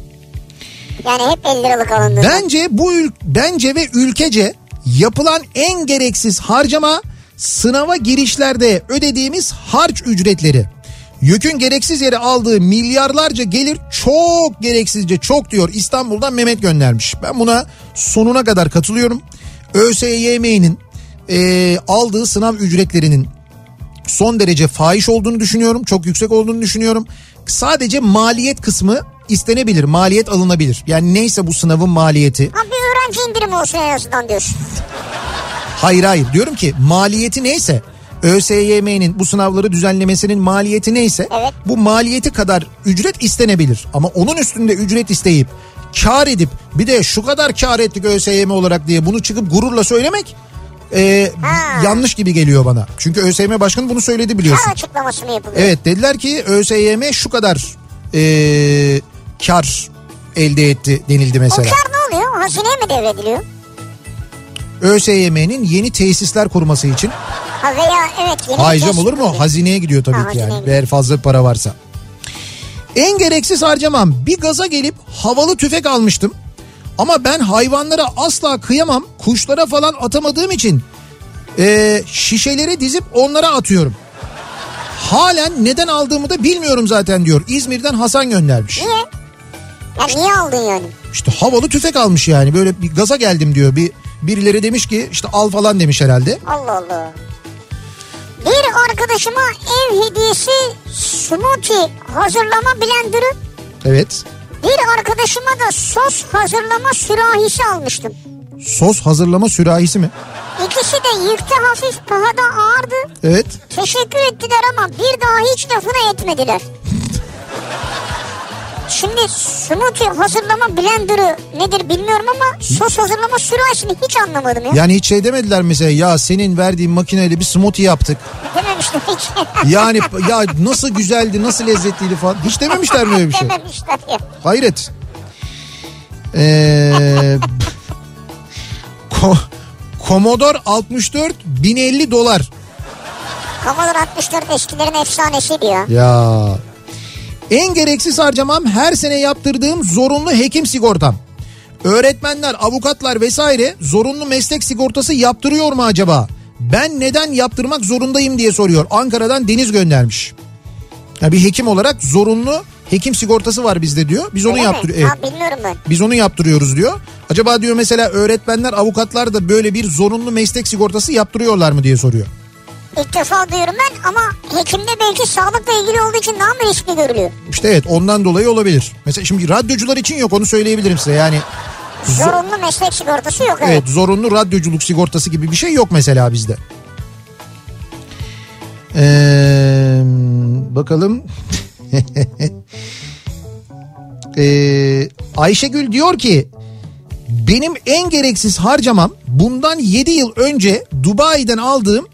Yani hep 50 liralık alındı. Bence bu ül- bence ve ülkece yapılan en gereksiz harcama sınava girişlerde ödediğimiz harç ücretleri. Yükün gereksiz yere aldığı milyarlarca gelir çok gereksizce çok diyor İstanbul'dan Mehmet göndermiş. Ben buna sonuna kadar katılıyorum. ÖSYM'nin eee, aldığı sınav ücretlerinin son derece fahiş olduğunu düşünüyorum. Çok yüksek olduğunu düşünüyorum. Sadece maliyet kısmı istenebilir. Maliyet alınabilir. Yani neyse bu sınavın maliyeti. Ha bir öğrenci indirimi olsun en azından diyorsun. Hayır hayır diyorum ki maliyeti neyse ÖSYM'nin bu sınavları düzenlemesinin maliyeti neyse Evet. bu maliyeti kadar ücret istenebilir. Ama onun üstünde ücret isteyip kar edip bir de şu kadar kar ettik ÖSYM olarak diye bunu çıkıp gururla söylemek e, Ha. yanlış gibi geliyor bana. Çünkü ÖSYM başkanı bunu söyledi biliyorsun. Kar açıklaması mı yapılıyor? Evet dediler ki ÖSYM şu kadar e, kar elde etti denildi O mesela. kar ne oluyor? Hazineye mi devrediliyor? ÖSYM'nin yeni tesisler kurması için Ha veya evet yeni Haycam tesis olur mu? kuruluyor. Hazineye gidiyor tabii Ha, ki yani. gidiyor. Eğer fazla para varsa. En gereksiz harcamam bir gaza gelip havalı tüfek almıştım. Ama ben hayvanlara asla kıyamam. Kuşlara falan atamadığım için e, şişeleri dizip onlara atıyorum. Halen neden aldığımı da bilmiyorum zaten diyor. İzmir'den Hasan göndermiş. Niye? Ya niye aldın yani? İşte havalı tüfek almış yani. Böyle bir gaza geldim diyor. Bir birileri demiş ki işte al falan demiş herhalde. Allah Allah. Bir arkadaşıma ev hediyesi smoothie hazırlama blenderı, Evet. bir arkadaşıma da sos hazırlama sürahisi almıştım. Sos hazırlama sürahisi mi? İkisi de yükte hafif pahada ağırdı. Evet. Teşekkür ettiler ama bir daha hiç lafına etmediler. Şimdi smoothie hazırlama blenderı nedir bilmiyorum ama sos hazırlama sürahisini hiç anlamadım ya. Yani hiç şey demediler mesela ya senin verdiğin makineyle bir smoothie yaptık. Dememişler hiç. (laughs) Yani ya nasıl güzeldi nasıl lezzetliydi falan. Hiç dememişler mi öyle bir şey? Dememişler ya. Hayret. Ee, Ko- Commodore 64 1050 dolar. Commodore 64 eskilerin efsanesiydi ya. Ya. En gereksiz harcamam her sene yaptırdığım zorunlu hekim sigortam. Öğretmenler, avukatlar vesaire zorunlu meslek sigortası yaptırıyor mu acaba? Ben neden yaptırmak zorundayım diye soruyor. Ankara'dan Deniz göndermiş. Ya bir hekim olarak zorunlu hekim sigortası var bizde diyor. Biz onu Öyle yaptırıyoruz. Ha bilmiyorum ben. Biz onu yaptırıyoruz diyor. Acaba diyor mesela öğretmenler, avukatlar da böyle bir zorunlu meslek sigortası yaptırıyorlar mı diye soruyor. İlk defa duyuyorum ben ama hekimde belki sağlıkla ilgili olduğu için daha mı riskli görülüyor? İşte evet ondan dolayı olabilir. Mesela şimdi radyocular için yok onu söyleyebilirim size. Yani zo- Zorunlu meslek sigortası yok evet. evet zorunlu radyoculuk sigortası gibi bir şey yok mesela bizde. Ee, bakalım. (laughs) Ee, Ayşegül diyor ki benim en gereksiz harcamam bundan 7 yıl önce Dubai'den aldığım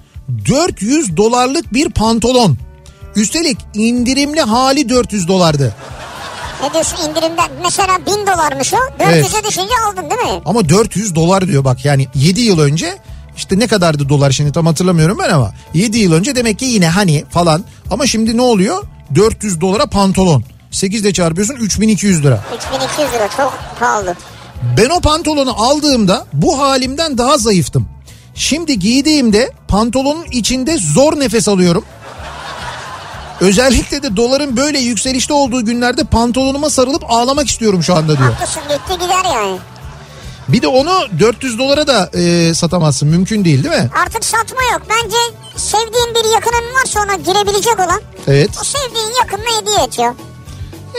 400 dolarlık bir pantolon. Üstelik indirimli hali 400 dolardı. Ne diyorsun indirimden? Mesela 1000 dolarmış o. 400'e Evet. düşünce aldın değil mi? Ama 400 dolar diyor bak yani 7 yıl önce işte ne kadardı dolar şimdi tam hatırlamıyorum ben ama 7 yıl önce demek ki yine hani falan ama şimdi ne oluyor 400 dolara pantolon 8 ile çarpıyorsun 3200 lira. 3200 lira çok pahalı. Ben o pantolonu aldığımda bu halimden daha zayıftım. Şimdi giydiğimde pantolonun içinde zor nefes alıyorum. Özellikle de doların böyle yükselişte olduğu günlerde pantolonuma sarılıp ağlamak istiyorum şu anda diyor. Haklısın gitti gider yani. Bir de onu 400 dolara da e, satamazsın. Mümkün değil değil mi? Artık satma yok. Bence sevdiğin bir yakının varsa ona girebilecek olan Evet. o sevdiğin yakınına hediye et ya.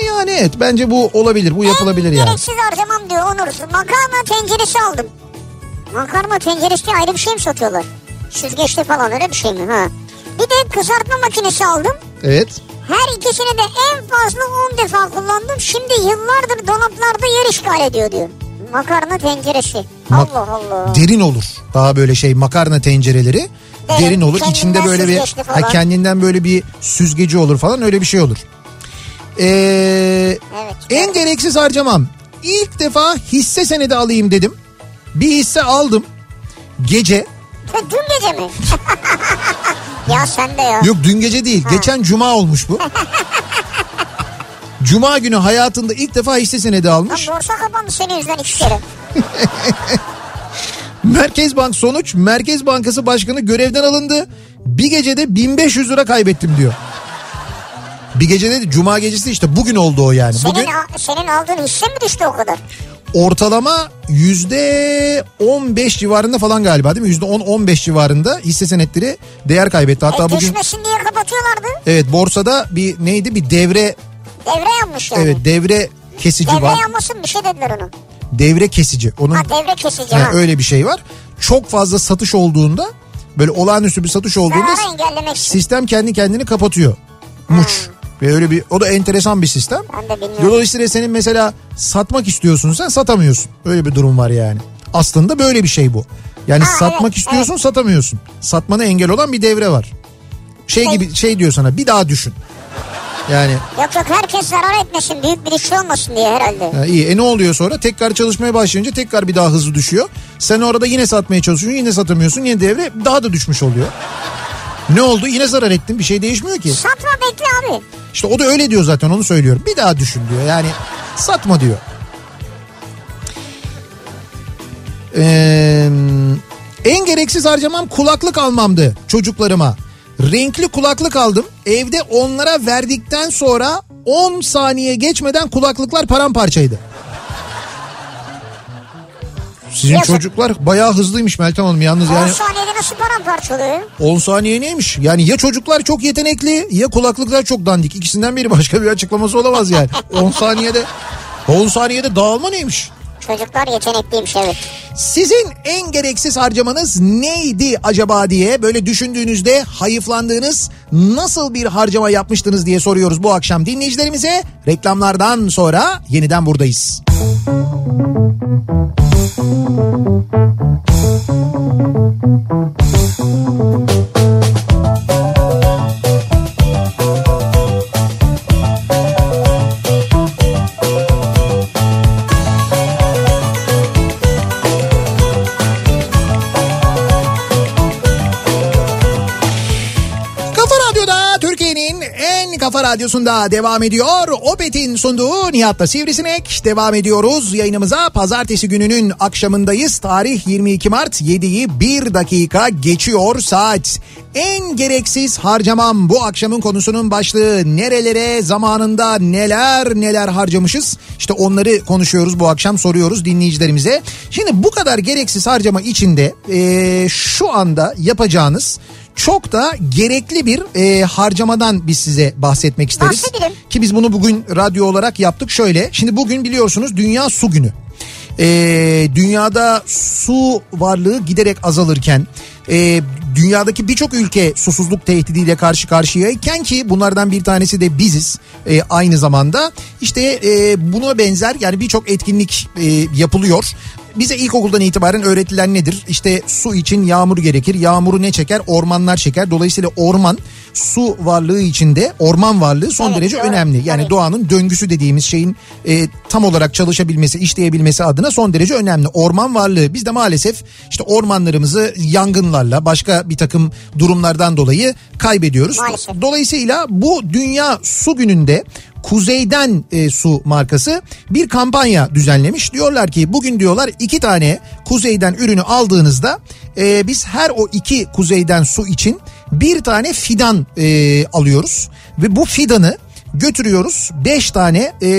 Yani evet bence bu olabilir. Bu yapılabilir en yani. gereksiz harcamam diyor onursuz. Makarna tenceresi aldım. Makarna tenceresi ayrı bir şey mi satıyorlar? Süzgeçli falan öyle bir şey mi? Ha. Bir de kızartma makinesi aldım. Evet. Her ikisini de en fazla 10 defa kullandım. Şimdi yıllardır dolaplarda yer işgal ediyor diyor. Makarna tenceresi. Mak- Allah Allah. Derin olur. Daha böyle şey makarna tencereleri Evet, derin olur. İçinde böyle bir falan. ha, kendinden böyle bir süzgeci olur falan öyle bir şey olur. Ee, Evet. en gereksiz harcamam. İlk defa hisse senedi alayım dedim. Bir hisse aldım. Gece Dün gece mi? (laughs) ya sen de ya. Yok dün gece değil. Geçen cuma olmuş bu. (laughs) cuma günü hayatında ilk defa hisse senedi almış. Lan borsa kapandı senin yüzünden iki kere. (laughs) Merkez Bank sonuç Merkez Bankası Başkanı görevden alındı. Bir gecede 1500 lira kaybettim diyor. Bir gecede de cuma gecesi işte bugün oldu o yani. Senin, Bugün senin aldığın hisse mi düştü o kadar? Ortalama yüzde 15 civarında falan galiba değil mi? Yüzde 10-15 civarında hisse senetleri değer kaybetti. Hatta e, bugün düşmesin diye kapatıyorlardı. evet borsada bir neydi bir devre Devre yanmış yani. evet devre kesici Devre var. yanmasın bir şey dediler onu. Devre kesici. Onun Ha devre kesici Ha, ha. öyle bir şey var. Çok fazla satış olduğunda böyle olağanüstü bir satış olduğunda sistem kendi kendini kapatıyor. Muç. Ve öyle bir o da enteresan bir sistem. Ben de bilmiyorum. Dolayısıyla senin mesela satmak istiyorsun sen satamıyorsun. Öyle bir durum var yani. Aslında böyle bir şey bu. Yani Ha, satmak evet, istiyorsun satamıyorsun. Satmana engel olan bir devre var. Şey Şey- gibi şey diyor sana bir daha düşün. Yani Yok yok herkes zarar etmesin büyük bir iş olmasın diye herhalde. Ha, iyi. E ne oluyor sonra? Tekrar çalışmaya başlayınca tekrar bir daha hızlı düşüyor. Sen orada yine satmaya çalışıyorsun yine satamıyorsun yine devre daha da düşmüş oluyor. Ne oldu? Yine zarar ettin. Bir şey değişmiyor ki. Satma bekle abi. İşte o da öyle diyor zaten onu söylüyorum. Bir daha düşün diyor. Yani satma diyor. Ee, en gereksiz harcamam kulaklık almamdı çocuklarıma. Renkli kulaklık aldım. Evde onlara verdikten sonra 10 saniye geçmeden kulaklıklar paramparçaydı. Sizin Yazık. çocuklar bayağı hızlıymış Meltem Hanım yalnız 10 yani saniyede nasıl paramparça oluyor? 10 saniye neymiş? Yani ya çocuklar çok yetenekli ya kulaklıklar çok dandik. İkisinden biri başka bir açıklaması olamaz yani. (laughs) 10 saniyede 10 saniyede dağılma neymiş? Çocuklar yetenekliymiş evet. Sizin en gereksiz harcamanız neydi acaba diye böyle düşündüğünüzde hayıflandığınız nasıl bir harcama yapmıştınız diye soruyoruz bu akşam dinleyicilerimize. Reklamlardan sonra yeniden buradayız. Kafa radyosunda devam ediyor. Opet'in sunduğu Nihat'la Sivrisinek. Devam ediyoruz yayınımıza. Pazartesi gününün akşamındayız. Tarih 22 Mart 7'yi 1 dakika geçiyor saat. En gereksiz harcamam bu akşamın konusunun başlığı. Nerelere zamanında neler neler harcamışız. İşte onları konuşuyoruz bu akşam soruyoruz dinleyicilerimize. Şimdi bu kadar gereksiz harcama içinde eee, şu anda yapacağınız çok da gerekli bir e, harcamadan biz size bahsetmek isteriz. Bahsedelim. Ki biz bunu bugün radyo olarak yaptık şöyle. Şimdi bugün biliyorsunuz Dünya Su Günü. E, dünyada su varlığı giderek azalırken e, dünyadaki birçok ülke susuzluk tehdidiyle karşı karşıyayken ki bunlardan bir tanesi de biziz e, aynı zamanda işte e, buna benzer yani birçok etkinlik e, yapılıyor. Bize ilkokuldan itibaren öğretilen nedir? İşte su için yağmur gerekir. Yağmuru ne çeker? Ormanlar çeker. Dolayısıyla orman su varlığı içinde orman varlığı son Evet, derece doğru. önemli. Yani Tabii. doğanın döngüsü dediğimiz şeyin e, tam olarak çalışabilmesi, işleyebilmesi adına son derece önemli. Orman varlığı biz de maalesef işte ormanlarımızı yangınlarla başka bir takım durumlardan dolayı kaybediyoruz. Maalesef. Dolayısıyla bu Dünya Su Günü'nde Kuzeyden e, Su markası bir kampanya düzenlemiş. Diyorlar ki bugün diyorlar iki tane Kuzeyden ürünü aldığınızda e, biz her o iki Kuzeyden su için bir tane fidan e, alıyoruz. Ve bu fidanı götürüyoruz. 5 tane e,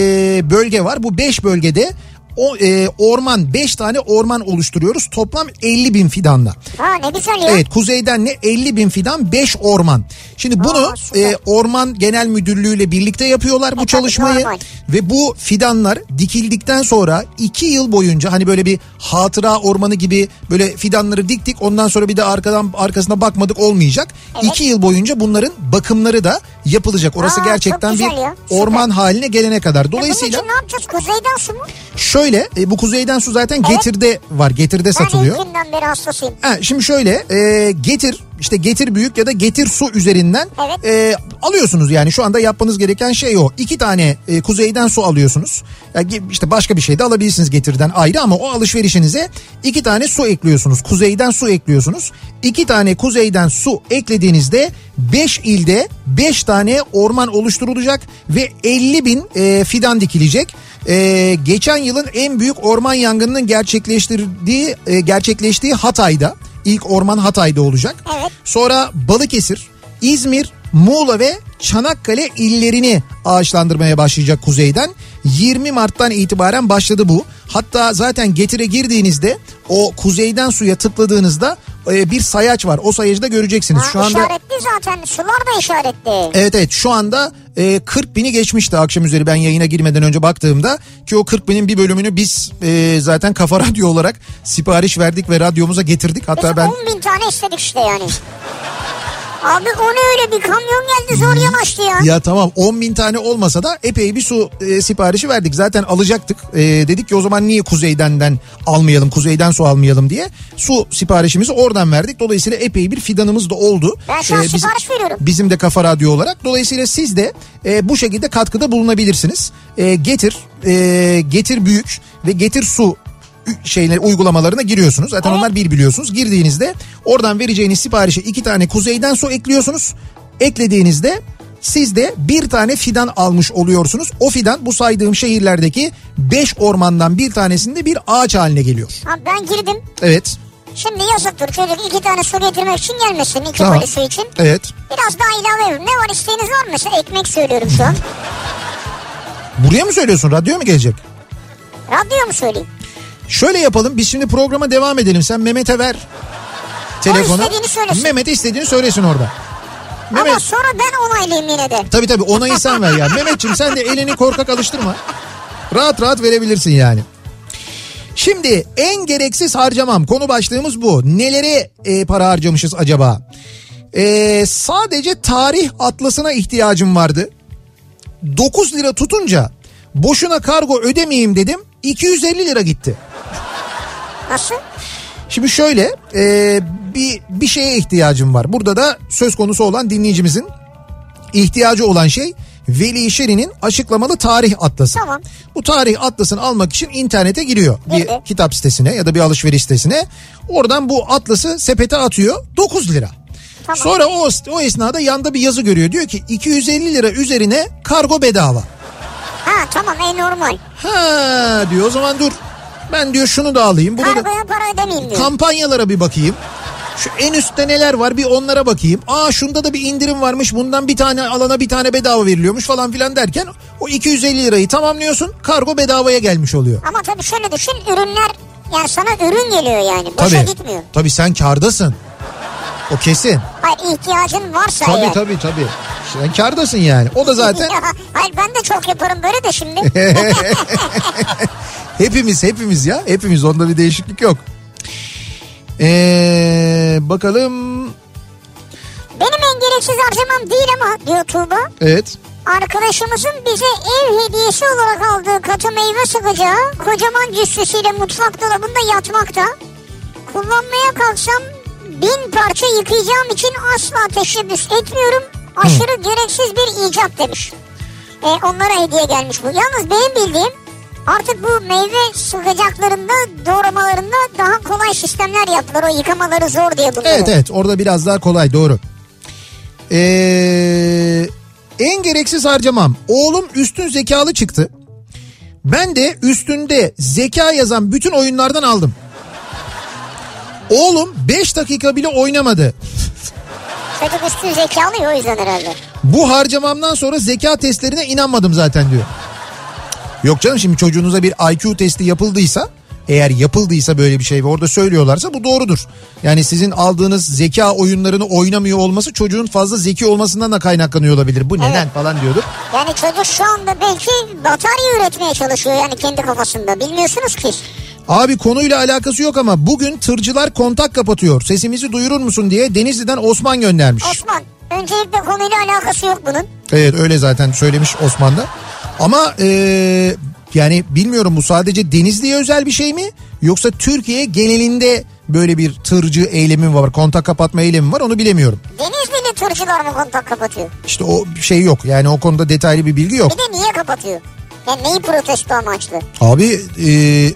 bölge var. Bu 5 bölgede o e, orman 5 tane orman oluşturuyoruz toplam 50 bin fidanla. Ha ne güzel ya. Evet kuzeyden ne 50 bin fidan 5 orman. Şimdi bunu Aa, e, orman genel müdürlüğüyle birlikte yapıyorlar bu tabii, çalışmayı. normal. Ve bu fidanlar dikildikten sonra 2 yıl boyunca hani böyle bir hatıra ormanı gibi böyle fidanları diktik ondan sonra bir de arkadan arkasına bakmadık olmayacak. 2 Evet. yıl boyunca bunların bakımları da yapılacak. Orası Aa, gerçekten bir ya, orman haline gelene kadar. E bunun Dolayısıyla için ne yapacağız? Kuzeyden su mu? şöyle e, bu kuzeyden su zaten Getir'de var. Getir'de satılıyor. Ben ilk günden beri hastasıyım. Ha, şimdi şöyle e, getir işte getir büyük ya da getir su üzerinden Evet. e, alıyorsunuz yani şu anda yapmanız gereken şey o. İki tane e, kuzeyden su alıyorsunuz. Ya, ge- işte başka bir şey de alabilirsiniz getirden ayrı ama o alışverişinize iki tane su ekliyorsunuz. Kuzeyden su ekliyorsunuz. İki tane kuzeyden su eklediğinizde 5 ilde 5 tane orman oluşturulacak ve 50 bin e, fidan dikilecek. E, geçen yılın en büyük orman yangınının gerçekleştirdiği e, gerçekleştiği Hatay'da ilk orman Hatay'da olacak. Evet. Sonra Balıkesir, İzmir, Muğla ve Çanakkale illerini ağaçlandırmaya başlayacak kuzeyden. 20 Mart'tan itibaren başladı bu. Hatta zaten getire girdiğinizde o kuzeyden suya tıkladığınızda e, bir sayaç var. O sayacı da göreceksiniz. Ha, Şu anda işaretli zaten. Sular da işaretli. Evet evet şu anda e, 40 bini geçmişti akşam üzeri ben yayına girmeden önce baktığımda ki o 40 binin bir bölümünü biz e, zaten Kafa Radyo olarak sipariş verdik ve radyomuza getirdik. Hatta Biz ben 10 bin tane istedik işte yani. Abi o ne öyle bir kamyon geldi zor yanaştı ya. ya tamam 10 bin tane olmasa da epey bir su e, siparişi verdik. Zaten alacaktık. E, dedik ki o zaman niye kuzeydenden almayalım kuzeyden su almayalım diye. Su siparişimizi oradan verdik. Dolayısıyla epey bir fidanımız da oldu. Ben şu an E, bizim- sipariş veriyorum. Bizim de Kafa Radyo olarak. Dolayısıyla siz de e, bu şekilde katkıda bulunabilirsiniz. E, getir, e, getir büyük ve getir su şeyler uygulamalarına giriyorsunuz. Zaten onlar bir biliyorsunuz. Girdiğinizde oradan vereceğiniz siparişe iki tane kuzeyden su ekliyorsunuz. Eklediğinizde siz de bir tane fidan almış oluyorsunuz. O fidan bu saydığım şehirlerdeki 5 ormandan bir tanesinde bir ağaç haline geliyor. Abi ben girdim. Evet. Şimdi yazıktır çocuk iki tane su getirmek için gelmesin. iki Tamam. su için. Evet. Biraz daha ilave verin. Ne var isteğiniz var mı? Mesela ekmek söylüyorum şu an. Buraya mı söylüyorsun? Radyo mu gelecek? Radyo mu söyleyeyim? Şöyle yapalım biz şimdi programa devam edelim. Sen Mehmet'e ver telefonu. istediğini söylesin. Mehmet istediğini söylesin orada. Ama Mehmet sonra ben onaylayayım yine de. tabii tabii onayı sen ver ya. (laughs) Mehmetciğim sen de elini korkak alıştırma. Rahat rahat verebilirsin yani. Şimdi en gereksiz harcamam konu başlığımız bu. Nelere e, para harcamışız acaba? E, sadece tarih atlasına ihtiyacım vardı. 9 lira tutunca boşuna kargo ödemeyeyim dedim. 250 lira gitti. Nasıl? Şimdi şöyle e, bir bir şeye ihtiyacım var. Burada da söz konusu olan dinleyicimizin ihtiyacı olan şey Veli Şerin'in açıklamalı tarih atlası. Tamam. Bu tarih atlasını almak için internete giriyor. Bir Girdi. kitap sitesine ya da bir alışveriş sitesine. Oradan bu atlası sepete atıyor 9 lira. Tamam. Sonra o, o esnada yanda bir yazı görüyor. Diyor ki 250 lira üzerine kargo bedava. Ha tamam en normal. Ha diyor o zaman dur. Ben diyor şunu da alayım. Bunu da... Kargoya para ödemeyeyim diyor. kampanyalara bir bakayım. Şu en üstte neler var bir onlara bakayım. Aa şunda da bir indirim varmış bundan bir tane alana bir tane bedava veriliyormuş falan filan derken o 250 lirayı tamamlıyorsun kargo bedavaya gelmiş oluyor. Ama tabii şöyle düşün ürünler yani sana ürün geliyor yani. Boşa Tabii, gitmiyor. tabii sen kardasın. O kesin. Hayır ihtiyacın varsa Tabii eğer. tabii tabii. Sen kardasın yani. O da zaten (laughs) Hayır ben de çok yaparım böyle de şimdi. (laughs) hepimiz hepimiz ya. Hepimiz onda bir değişiklik yok. Ee, bakalım. Benim en gereksiz harcamam değil ama diyor Tuğba. Evet. Arkadaşımızın bize ev hediyesi olarak aldığı katı meyve sıkacağı kocaman cüssesiyle mutfak dolabında yatmakta. Kullanmaya kalksam bin parça yıkayacağım için asla teşebbüs etmiyorum. Aşırı gereksiz bir icat demiş. E, onlara hediye gelmiş bu. Yalnız benim bildiğim artık bu meyve sıkacaklarında doğramalarında daha kolay sistemler yaptılar. O yıkamaları zor diye bunları. Evet evet orada biraz daha kolay doğru. Ee, en gereksiz harcamam. Oğlum üstün zekalı çıktı. Ben de üstünde zeka yazan bütün oyunlardan aldım. Oğlum 5 dakika bile oynamadı. Çocuk üstün zekalı ya o yüzden herhalde. Bu harcamamdan sonra zeka testlerine inanmadım zaten diyor. Yok canım şimdi çocuğunuza bir IQ testi yapıldıysa eğer yapıldıysa böyle bir şey ve orada söylüyorlarsa bu doğrudur. Yani sizin aldığınız zeka oyunlarını oynamıyor olması çocuğun fazla zeki olmasından da kaynaklanıyor olabilir. Bu neden Evet. falan diyordur. Yani çocuk şu anda belki batarya üretmeye çalışıyor yani kendi kafasında. Bilmiyorsunuz ki. Abi konuyla alakası yok ama bugün tırcılar kontak kapatıyor. Sesimizi duyurur musun diye Denizli'den Osman göndermiş. Osman öncelikle konuyla alakası yok bunun. Evet öyle zaten söylemiş Osman da. Ama eee, yani bilmiyorum bu sadece Denizli'ye özel bir şey mi? Yoksa Türkiye genelinde böyle bir tırcı eylemi mi var? Kontak kapatma eylemi mi var onu bilemiyorum. Denizli'li tırcılar mı kontak kapatıyor? İşte o şey yok yani o konuda detaylı bir bilgi yok. Bir de niye kapatıyor? Yani neyi protesto amaçlı? Abi eee,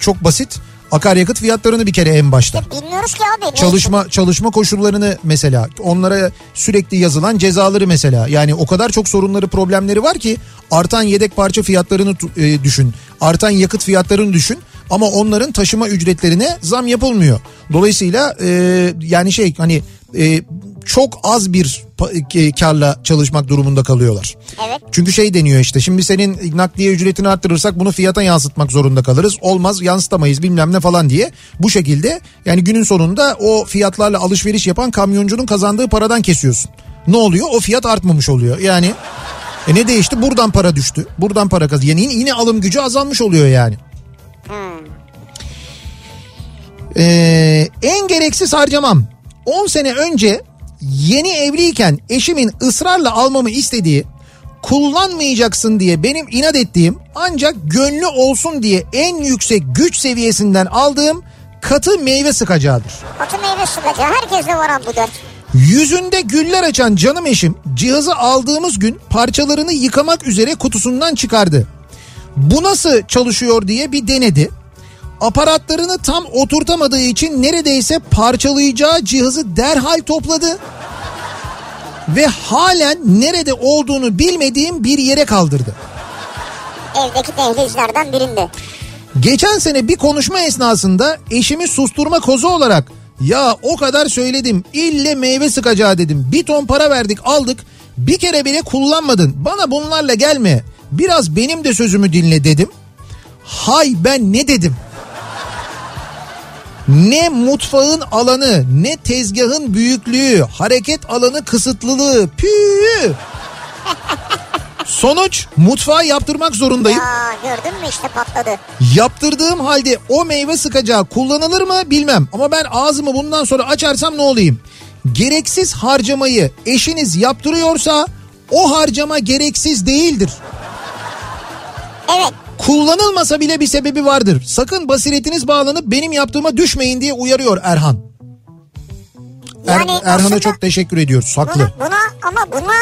çok basit akaryakıt fiyatlarını bir kere en başta. Bilmiyoruz ki abi. Çalışma çalışma koşullarını mesela onlara sürekli yazılan cezaları mesela yani o kadar çok sorunları problemleri var ki artan yedek parça fiyatlarını e, düşün artan yakıt fiyatlarını düşün ama onların taşıma ücretlerine zam yapılmıyor. Dolayısıyla e, yani şey hani e, çok az bir e, karla çalışmak durumunda kalıyorlar. Evet. Çünkü şey deniyor işte şimdi senin nakliye ücretini arttırırsak bunu fiyata yansıtmak zorunda kalırız. Olmaz yansıtamayız bilmem ne falan diye. Bu şekilde yani günün sonunda o fiyatlarla alışveriş yapan kamyoncunun kazandığı paradan kesiyorsun. Ne oluyor? O fiyat artmamış oluyor. Yani e ne değişti? Buradan para düştü. Buradan para kaz. Yani yine, yine alım gücü azalmış oluyor yani. Ee, en gereksiz harcamam. 10 sene önce yeni evliyken eşimin ısrarla almamı istediği kullanmayacaksın diye benim inat ettiğim ancak gönlü olsun diye en yüksek güç seviyesinden aldığım katı meyve sıkacağıdır. Katı meyve sıkacağı herkeste var bu dert. Yüzünde güller açan canım eşim cihazı aldığımız gün parçalarını yıkamak üzere kutusundan çıkardı. Bu nasıl çalışıyor diye bir denedi. Aparatlarını tam oturtamadığı için neredeyse parçalayacağı cihazı derhal topladı. Ve halen nerede olduğunu bilmediğim bir yere kaldırdı. Evdeki dehlizlerden birinde. Geçen sene bir konuşma esnasında eşimi susturma kozu olarak ya o kadar söyledim ille meyve sıkacağı dedim. Bir ton para verdik aldık bir kere bile kullanmadın bana bunlarla gelme biraz benim de sözümü dinle dedim. Hay ben ne dedim? Ne mutfağın alanı, ne tezgahın büyüklüğü, hareket alanı kısıtlılığı. Püh! Sonuç mutfağı yaptırmak zorundayım. Ya gördün mü işte patladı. Yaptırdığım halde o meyve sıkacağı kullanılır mı bilmem. Ama ben ağzımı bundan sonra açarsam ne olayım? Gereksiz harcamayı eşiniz yaptırıyorsa o harcama gereksiz değildir. Evet. Kullanılmasa bile bir sebebi vardır. Sakın basiretiniz bağlanıp benim yaptığıma düşmeyin diye uyarıyor Erhan. Er- Yani Erhan'a çok teşekkür ediyoruz. Haklı. Buna, buna ama buna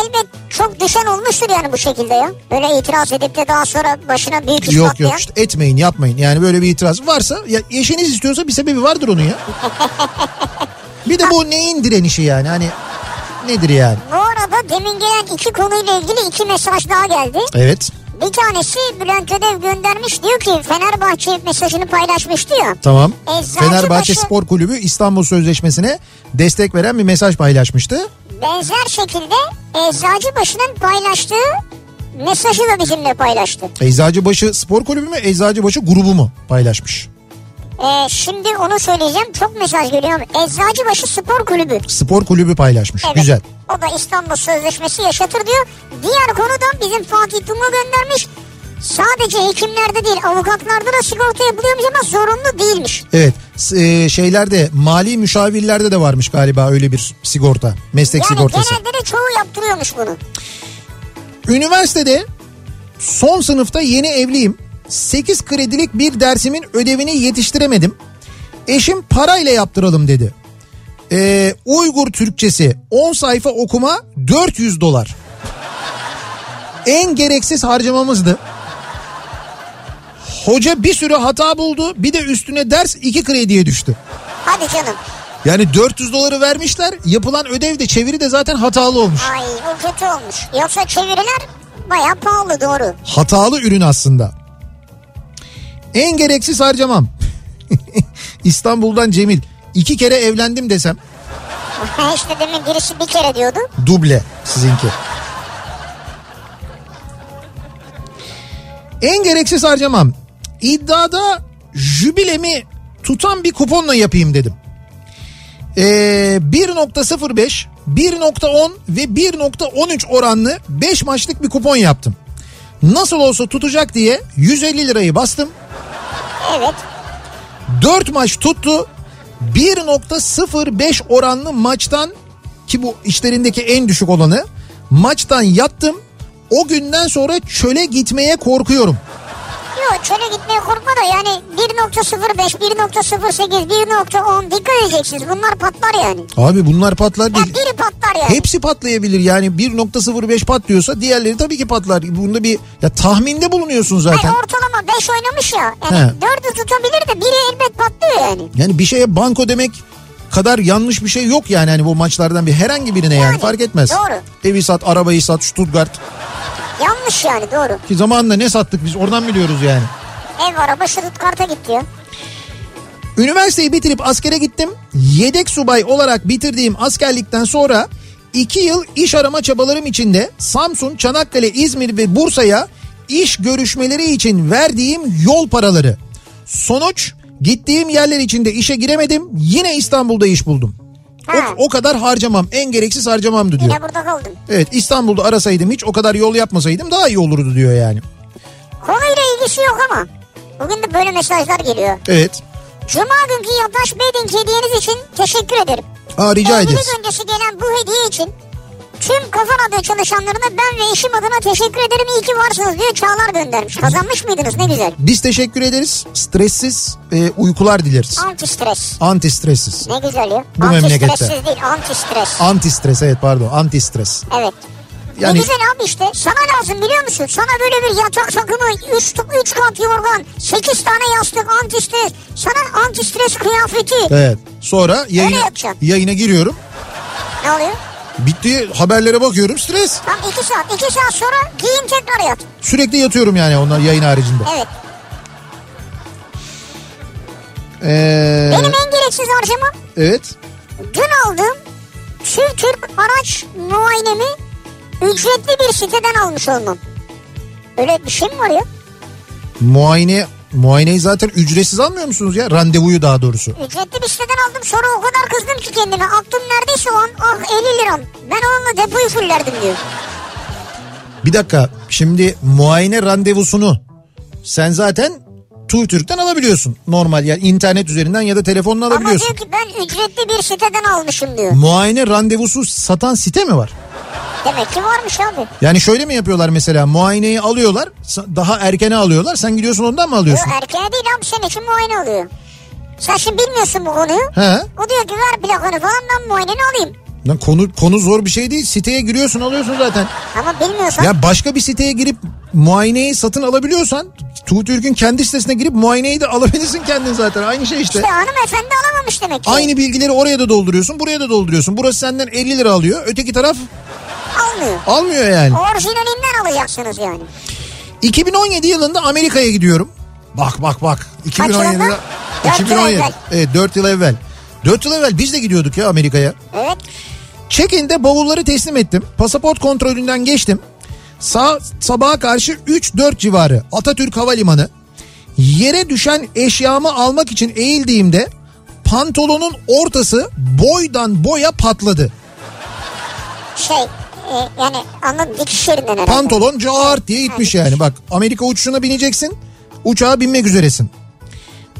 elbet çok düşen olmuştur yani bu şekilde ya. Böyle itiraz edip de daha sonra başına büyük iş Yok yok işte etmeyin yapmayın. Yani böyle bir itiraz varsa ya eşiniz istiyorsa bir sebebi vardır onun ya. (laughs) bir de bu neyin direnişi yani hani nedir yani? Bu arada demin gelen iki konuyla ilgili iki mesaj daha geldi. Evet Bir tanesi Bülent Ödev göndermiş diyor ki Fenerbahçe mesajını paylaşmıştı ya. tamam. Eczacıbaşı- Fenerbahçe Spor Kulübü İstanbul Sözleşmesi'ne destek veren bir mesaj paylaşmıştı. Benzer şekilde Eczacıbaşı'nın paylaştığı mesajı da bizimle paylaştı. Eczacıbaşı Spor Kulübü mü Eczacıbaşı grubu mu paylaşmış? Ee, şimdi onu söyleyeceğim. Çok mesaj geliyor. Eczacıbaşı Spor Kulübü. Spor Kulübü paylaşmış. Evet. Güzel. O da İstanbul Sözleşmesi yaşatır diyor. Diğer konuda bizim Fatih Tumu göndermiş. Sadece hekimlerde değil avukatlarda da sigorta yapılıyormuş ama zorunlu değilmiş. Evet e, şeylerde mali müşavirlerde de varmış galiba öyle bir sigorta. Meslek Yani sigortası. genelde de çoğu yaptırıyormuş bunu. Üniversitede son sınıfta yeni evliyim. 8 kredilik bir dersimin ödevini yetiştiremedim. Eşim parayla yaptıralım dedi. Ee, Uygur Türkçesi 10 sayfa okuma 400 dolar. En gereksiz harcamamızdı. Hoca bir sürü hata buldu. Bir de üstüne ders 2 krediye düştü. Hadi canım. Yani 400 doları vermişler. Yapılan ödev de çeviri de zaten hatalı olmuş. Ay o kötü olmuş. Yoksa çeviriler baya pahalı doğru. hatalı ürün aslında. En gereksiz harcamam. (laughs) İstanbul'dan Cemil. iki kere evlendim desem işte demin birisi bir kere diyordu. duble sizinki. En gereksiz harcamam. İddiada jübilemi tutan bir kuponla yapayım dedim. Ee, 1.05, 1.10 ve 1.13 oranlı 5 maçlık bir kupon yaptım. Nasıl olsa tutacak diye 150 lirayı bastım. Evet. 4 maç tuttu. 1.05 oranlı maçtan ki bu işlerindeki en düşük olanı maçtan yattım. O günden sonra çöle gitmeye korkuyorum. Yok çöle gitmeye korkma da yani 1.05, 1.08, 1.10 dikkat edeceksiniz. Bunlar patlar yani. Abi bunlar patlar Ya değil. biri patlar yani. Hepsi patlayabilir yani 1.05 patlıyorsa diğerleri tabii ki patlar. Bunda bir ya tahminde bulunuyorsun zaten. Ay ortalama 5 oynamış ya. He. Yani 4'ü tutabilir de biri elbet patlıyor yani. Yani bir şeye banko demek kadar yanlış bir şey yok yani hani bu maçlardan bir herhangi birine yani, Yani, fark etmez. doğru. Evi sat, arabayı sat, Stuttgart. Yanlış yani doğru. Ki zamanında ne sattık biz oradan biliyoruz yani. Ev araba Stuttgart'a gitti. Üniversiteyi bitirip askere gittim. Yedek subay olarak bitirdiğim askerlikten sonra iki yıl iş arama çabalarım içinde Samsun, Çanakkale, İzmir ve Bursa'ya iş görüşmeleri için verdiğim yol paraları. Sonuç gittiğim yerler içinde işe giremedim. Yine İstanbul'da iş buldum. Ha. O, o kadar harcamam en gereksiz harcamamdı diyor. Yine burada kaldım. Evet İstanbul'da arasaydım hiç o kadar yol yapmasaydım daha iyi olurdu diyor yani. Konuyla ilgisi yok ama. Bugün de böyle mesajlar geliyor. Evet. Cuma günkü yataş beydin hediyeniz için teşekkür ederim. Aa, rica Evlilik ederiz. öncesi gelen bu hediye için tüm Kafa Radyo çalışanlarına ben ve eşim adına teşekkür ederim. İyi ki varsınız diyor Çağlar göndermiş. Kazanmış mıydınız ne güzel. Biz teşekkür ederiz. Stressiz e, uykular dileriz. Anti stres. Anti stressiz. Ne güzel ya. Bu anti memlekette. stressiz değil anti stres. Anti stres evet pardon anti stres. Evet. Yani- Ne güzel abi işte. Sana lazım biliyor musun? Sana böyle bir yatak takımı, 3 üç kat yorgan, 8 tane yastık, anti stres. Sana anti stres kıyafeti. Evet. Sonra yayına, yayına giriyorum. Ne oluyor? Bitti haberlere bakıyorum stres. Tam 2 saat. 2 saat sonra giyin tekrar yat. Sürekli yatıyorum yani onlar yayın haricinde. Evet. Ee, Benim en gereksiz harcamam evet. dün aldığım TÜV Türk araç muayenemi ücretli bir siteden almış olmam. Öyle bir şey mi var ya? Muayene muayeneyi zaten ücretsiz almıyor musunuz ya? Randevuyu daha doğrusu. Ücretli bir siteden aldım sonra o kadar kızdım ki kendime. Aklım neredeyse o an ah 50 liram. Ben onunla depoyu fullerdim diyor. Bir dakika şimdi muayene randevusunu sen zaten TÜV TÜRK'ten alabiliyorsun. Normal yani internet üzerinden ya da telefonla Ama alabiliyorsun. diyor ki ben ücretli bir siteden almışım diyor. Muayene randevusu satan site mi var? Demek ki varmış abi. Yani şöyle mi yapıyorlar mesela muayeneyi alıyorlar daha erkene alıyorlar sen gidiyorsun ondan mı alıyorsun? erkeğe değil abi senin için muayene oluyor. Sen şimdi bilmiyorsun bu konuyu. He. O diyor ki ver plakanı falan ben muayeneni alayım. Lan konu konu zor bir şey değil siteye giriyorsun alıyorsun zaten. Ama bilmiyorsan Ya başka bir siteye girip muayeneyi satın alabiliyorsan TÜV TÜRK'ün kendi sitesine girip muayeneyi de alabilirsin kendin zaten aynı şey işte. işte hanımefendi alamamış demek ki. Aynı bilgileri oraya da dolduruyorsun buraya da dolduruyorsun. Burası senden 50 lira alıyor öteki taraf Almıyor. almıyor yani. Orijinalinden alacaksınız yani. 2017 yılında Amerika'ya gidiyorum. Bak bak bak. 2017'de yılında? Dört yıl 2017. evvel. Evet 4 yıl evvel. 4 yıl evvel biz de gidiyorduk ya Amerika'ya. Evet. Check-in'de bavulları teslim ettim. Pasaport kontrolünden geçtim. Sağ, sabaha karşı 3-4 civarı Atatürk Havalimanı. Yere düşen eşyamı almak için eğildiğimde pantolonun ortası boydan boya patladı. Şey e, yani anladın dikiş yerinden herhalde. Pantolon cart diye gitmiş yani. Bak Amerika uçuşuna bineceksin. Uçağa binmek üzeresin.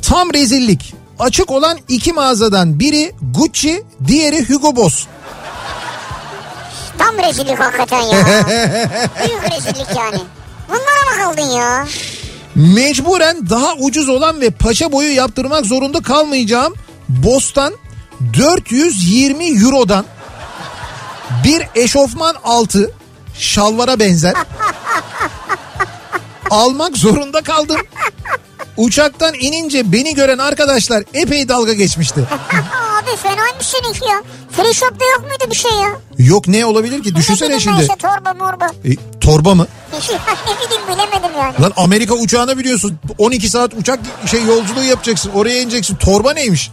Tam rezillik. Açık olan iki mağazadan biri Gucci, diğeri Hugo Boss. Tam rezillik hakikaten ya. Büyük rezillik yani. Bunlara mı kaldın ya? Mecburen daha ucuz olan ve paça boyu yaptırmak zorunda kalmayacağım Boss'tan 420 Euro'dan bir eşofman altı şalvara benzer almak zorunda kaldım. Uçaktan inince beni gören arkadaşlar epey dalga geçmişti. Abi fenaymış seninki ya. Free shop'ta yok muydu bir şey ya? Yok ne olabilir ki? Düşünsene şimdi. işte torba morba. E, torba mı? (laughs) ne bileyim bilemedim yani. Lan Amerika uçağına biliyorsun 12 saat uçak şey yolculuğu yapacaksın. Oraya ineceksin. Torba neymiş?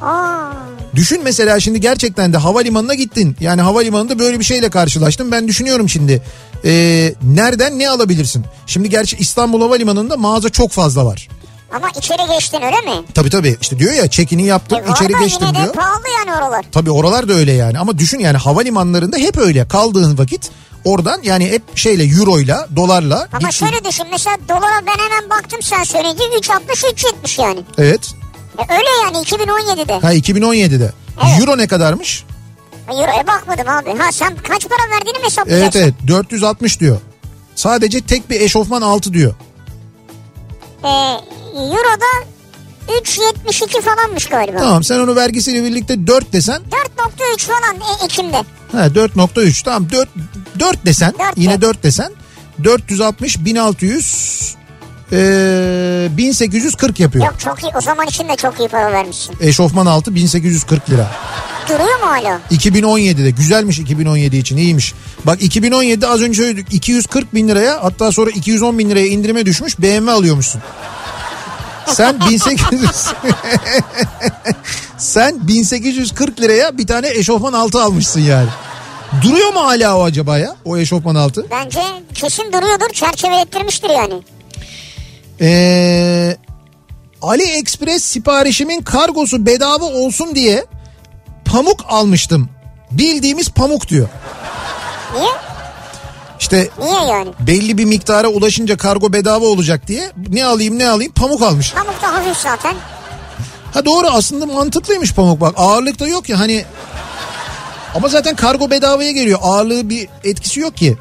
Aa, Düşün mesela şimdi gerçekten de havalimanına gittin. Yani havalimanında böyle bir şeyle karşılaştın. Ben düşünüyorum şimdi. Ee, nereden ne alabilirsin? Şimdi gerçi İstanbul Havalimanı'nda mağaza çok fazla var. Ama içeri geçtin öyle mi? Tabii tabii işte diyor ya çekini yaptım E, içeri geçtim yine de diyor. pahalı yani oralar. Tabii oralar da öyle yani ama düşün yani havalimanlarında hep öyle kaldığın vakit oradan yani hep şeyle euroyla dolarla Ama gittin. şöyle düşün mesela dolara ben hemen baktım sen söyleyince 3.60 3.70 yani. Evet E, öyle yani 2017'de. ha 2017'de. Evet. Euro ne kadarmış? Euro'ya bakmadım abi. Ha sen kaç para verdiğini mi Evet hesaplayacaksın? evet 460 diyor. Sadece tek bir eşofman 6 diyor. E, Euro'da 3.72 falanmış galiba. Tamam sen onu vergisiyle birlikte 4 desen 4.3 falan e, Ekim'de. ha 4.3 tamam 4 4 desen Dört yine de. 4 desen 460 1600 eee 1840 yapıyor. Yok çok iyi o zaman için de çok iyi para vermişsin. Eşofman 6 1840 lira. Duruyor mu hala? 2017'de güzelmiş 2017 için iyiymiş. Bak 2017'de az önce söyledik 240 bin liraya hatta sonra 210 bin liraya indirime düşmüş BMW alıyormuşsun. Sen 1800 (laughs) sen 1840 liraya bir tane eşofman altı almışsın yani. Duruyor mu hala o acaba ya o eşofman altı? Bence kesin duruyordur çerçeve ettirmiştir yani. Ee, AliExpress siparişimin kargosu bedava olsun diye pamuk almıştım. Bildiğimiz pamuk diyor. Niye? İşte Niye yani? belli bir miktara ulaşınca kargo bedava olacak diye ne alayım ne alayım pamuk almış. Pamuk da hafif zaten. Ha doğru aslında mantıklıymış pamuk bak ağırlık da yok ya hani ama zaten kargo bedavaya geliyor ağırlığı bir etkisi yok ki.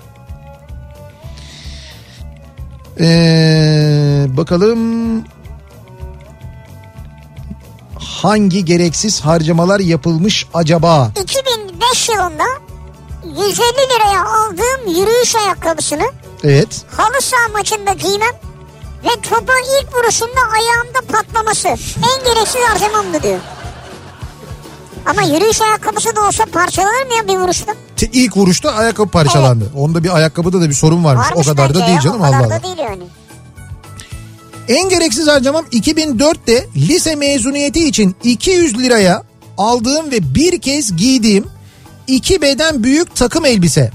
Ee, bakalım hangi gereksiz harcamalar yapılmış acaba? 2005 yılında 150 liraya aldığım yürüyüş ayakkabısını Evet. halı saha maçında giymem ve topa ilk vuruşunda ayağımda patlaması en gereksiz harcamamdı diyor. Ama yürüyüş ayakkabısı da olsa parçalanır mı ya bir vuruşta? İlk vuruşta ayakkabı parçalandı. Onda bir ayakkabıda da bir sorun varmış. Varmış o kadar da değil ya, canım O kadar Allah da Allah. değil yani. En gereksiz harcamam 2004'te lise mezuniyeti için 200 liraya aldığım ve bir kez giydiğim iki beden büyük takım elbise.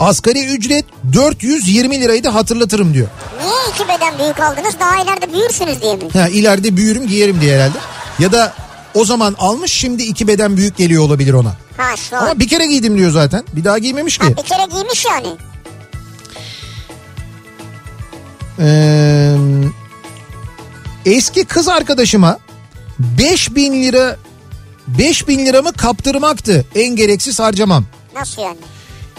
Asgari ücret 420 liraydı hatırlatırım diyor. Niye iki beden büyük aldınız daha ileride büyürsünüz diye mi? Ha, ileride büyürüm giyerim diye herhalde. Ya da o zaman almış şimdi iki beden büyük geliyor olabilir ona. Ha şu an. Ama bir kere giydim diyor zaten. Bir daha giymemiş ki. Ha, bir kere giymiş yani. Ee, eski kız arkadaşıma 5000 lira 5000 liramı kaptırmaktı en gereksiz harcamam. Nasıl yani?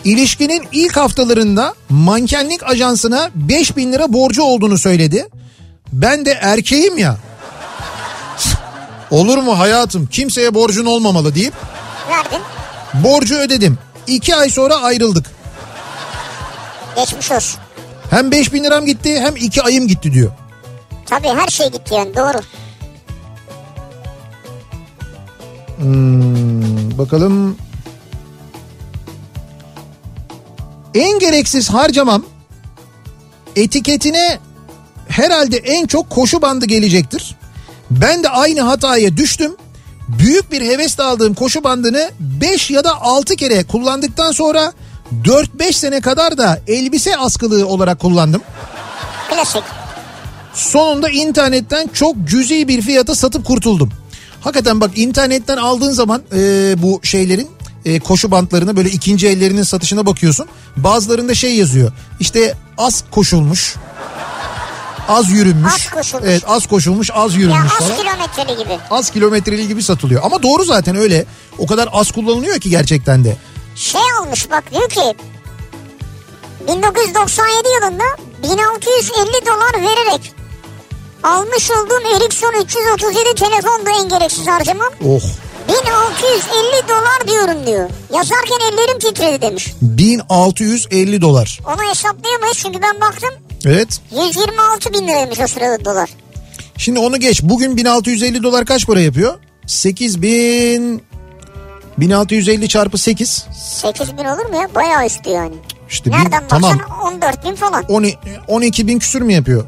İlişkinin ilk haftalarında mankenlik ajansına 5000 lira borcu olduğunu söyledi. Ben de erkeğim ya. Olur mu hayatım kimseye borcun olmamalı deyip Verdin. borcu ödedim. İki ay sonra ayrıldık. Geçmiş olsun. Hem 5000 liram gitti hem iki ayım gitti diyor. Tabii her şey gitti yani doğru. Hmm, bakalım. En gereksiz harcamam etiketine herhalde en çok koşu bandı gelecektir. Ben de aynı hataya düştüm. Büyük bir hevesle aldığım koşu bandını 5 ya da 6 kere kullandıktan sonra 4-5 sene kadar da elbise askılığı olarak kullandım. Klasik. Sonunda internetten çok cüzi bir fiyata satıp kurtuldum. Hakikaten bak internetten aldığın zaman e, bu şeylerin e, koşu bantlarına böyle ikinci ellerinin satışına bakıyorsun. Bazılarında şey yazıyor. İşte az koşulmuş. Az yürünmüş. Az koşulmuş. Evet az koşulmuş az Ya yürünmüş az falan. kilometreli gibi. Az kilometreli gibi satılıyor. Ama doğru zaten öyle. O kadar az kullanılıyor ki gerçekten de. Şey olmuş bak diyor ki 1997 yılında 1650 dolar vererek almış olduğum Ericsson 337 telefondu en gereksiz harcamam. Oh. 1650 dolar diyorum diyor. Yazarken ellerim titredi demiş. 1650 dolar. Onu hesaplayamayız çünkü ben baktım Evet. 126 bin liraymış o sırada dolar. Şimdi onu geç. Bugün 1650 dolar kaç para yapıyor? 8000 1650 çarpı 8 8 bin olur mu ya? Bayağı üstü yani. işte bin, Nereden tamam baksan 14 bin falan. 10 12 bin küsür mü yapıyor?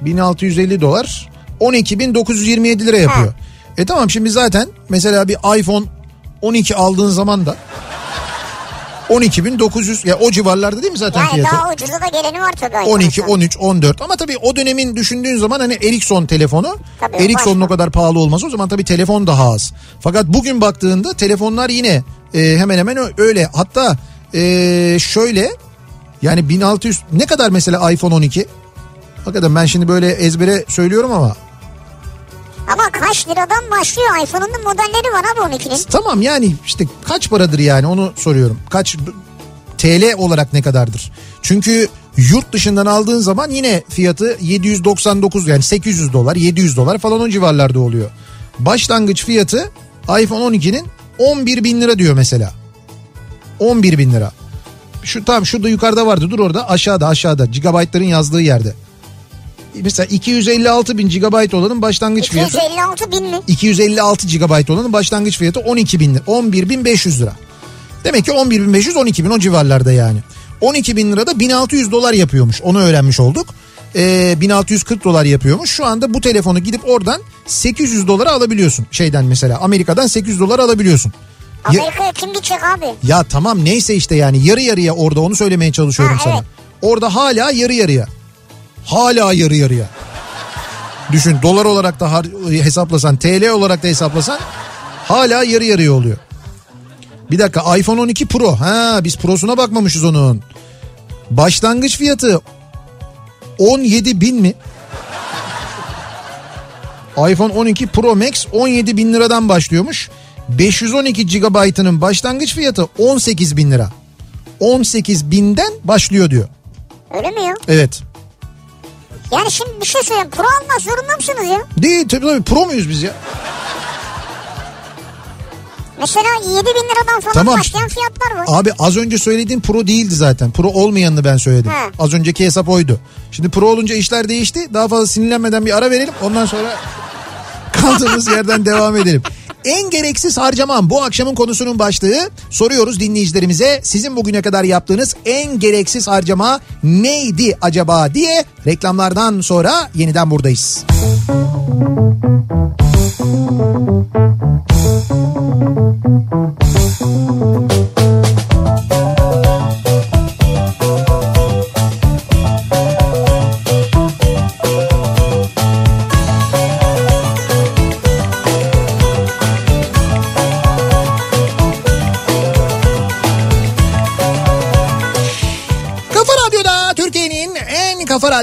1650 dolar 12 bin 927 lira yapıyor. E tamam şimdi zaten mesela bir iPhone 12 aldığın zaman da 12.900 ya o civarlarda değil mi zaten Yani fiyatı? daha ucuza da geleni var tabii. 12, iPhone'dan. 13, 14 ama tabii o dönemin düşündüğün zaman hani Ericsson telefonu Tabii, Ericsson'un o kadar pahalı olmaz o zaman tabii telefon daha az. Fakat bugün baktığında telefonlar yine e, hemen hemen öyle hatta e, şöyle yani 1600 ne kadar mesela iPhone 12? Hakikaten ben şimdi böyle ezbere söylüyorum ama Ama kaç liradan başlıyor iPhone'un modelleri var abi 12'nin. tamam yani işte kaç paradır yani onu soruyorum. Kaç TL olarak ne kadardır? Çünkü yurt dışından aldığın zaman yine fiyatı 799 yani 800 dolar 700 dolar falan o civarlarda oluyor. Başlangıç fiyatı iPhone 12'nin 11 bin lira diyor mesela. 11 bin lira. Şu tam şurada yukarıda vardı dur orada aşağıda aşağıda gigabaytların yazdığı yerde. Mesela 256 bin gigabayt olanın başlangıç fiyatı 256 bin mi? 256 GB olanın başlangıç fiyatı 12 bin lira. 11 bin 500 lira. Demek ki 11 bin 500 12 bin o civarlarda yani. 12 bin lira da 1600 dolar yapıyormuş onu öğrenmiş olduk. Ee, 1640 dolar yapıyormuş. Şu anda bu telefonu gidip oradan 800 dolara alabiliyorsun. Şeyden mesela Amerika'dan 800 dolar alabiliyorsun. Ya, Amerika'ya kim gidecek abi? ya tamam neyse işte yani yarı yarıya orada onu söylemeye çalışıyorum Ha, sana. evet. Orada hala yarı yarıya. Hala yarı yarıya. Düşün dolar olarak da hesaplasan TL olarak da hesaplasan hala yarı yarıya oluyor. Bir dakika iPhone 12 Pro. Ha biz Pro'suna bakmamışız onun. Başlangıç fiyatı 17 bin mi? iPhone 12 Pro Max 17 bin liradan başlıyormuş. 512 GB'ının başlangıç fiyatı 18 bin lira. 18 binden başlıyor diyor. Öyle mi ya? Evet. Yani şimdi bir şey söyleyeyim. Pro almak zorunda mısınız ya? Değil tabii tabii pro muyuz biz ya? Mesela 7 bin liradan falan Tamam. başlayan fiyatlar var. Abi az önce söylediğin pro değildi zaten. Pro olmayanını ben söyledim. He. Az önceki hesap oydu. Şimdi pro olunca işler değişti. Daha fazla sinirlenmeden bir ara verelim. Ondan sonra kaldığımız (laughs) yerden devam edelim. En gereksiz harcamam bu akşamın konusunun başlığı. Soruyoruz dinleyicilerimize sizin bugüne kadar yaptığınız en gereksiz harcama neydi acaba diye reklamlardan sonra yeniden buradayız. Kafa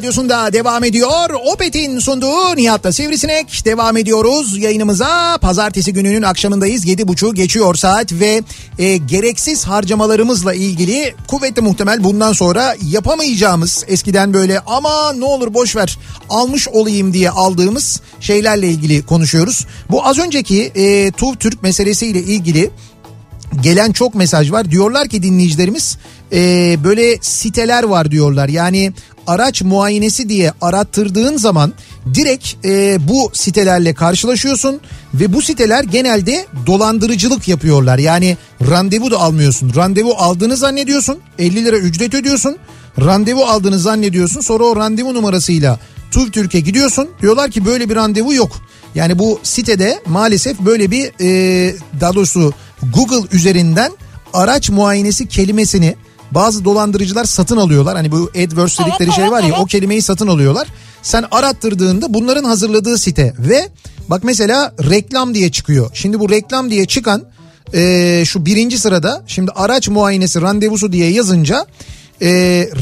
radyosunda devam ediyor. Opet'in sunduğu Nihat'la Sivrisinek devam ediyoruz yayınımıza. Pazartesi gününün akşamındayız. Yedi buçuğu geçiyor saat ve e, gereksiz harcamalarımızla ilgili kuvvetli muhtemel bundan sonra yapamayacağımız eskiden böyle ama ne olur boş ver almış olayım diye aldığımız şeylerle ilgili konuşuyoruz. Bu az önceki e, TUV Türk meselesiyle ilgili gelen çok mesaj var. Diyorlar ki dinleyicilerimiz e, böyle siteler var diyorlar. Yani araç muayenesi diye arattırdığın zaman direkt e, bu sitelerle karşılaşıyorsun ve bu siteler genelde dolandırıcılık yapıyorlar. Yani randevu da almıyorsun. Randevu aldığını zannediyorsun. 50 lira ücret ödüyorsun. Randevu aldığını zannediyorsun. Sonra o randevu numarasıyla TÜV Türkiye gidiyorsun. Diyorlar ki böyle bir randevu yok. Yani bu sitede maalesef böyle bir e, daha doğrusu Google üzerinden araç muayenesi kelimesini bazı dolandırıcılar satın alıyorlar. Hani bu AdWords dedikleri Evet, şey evet, var ya evet. o kelimeyi satın alıyorlar. Sen arattırdığında bunların hazırladığı site ve bak mesela reklam diye çıkıyor. Şimdi bu reklam diye çıkan e, şu birinci sırada şimdi araç muayenesi randevusu diye yazınca e,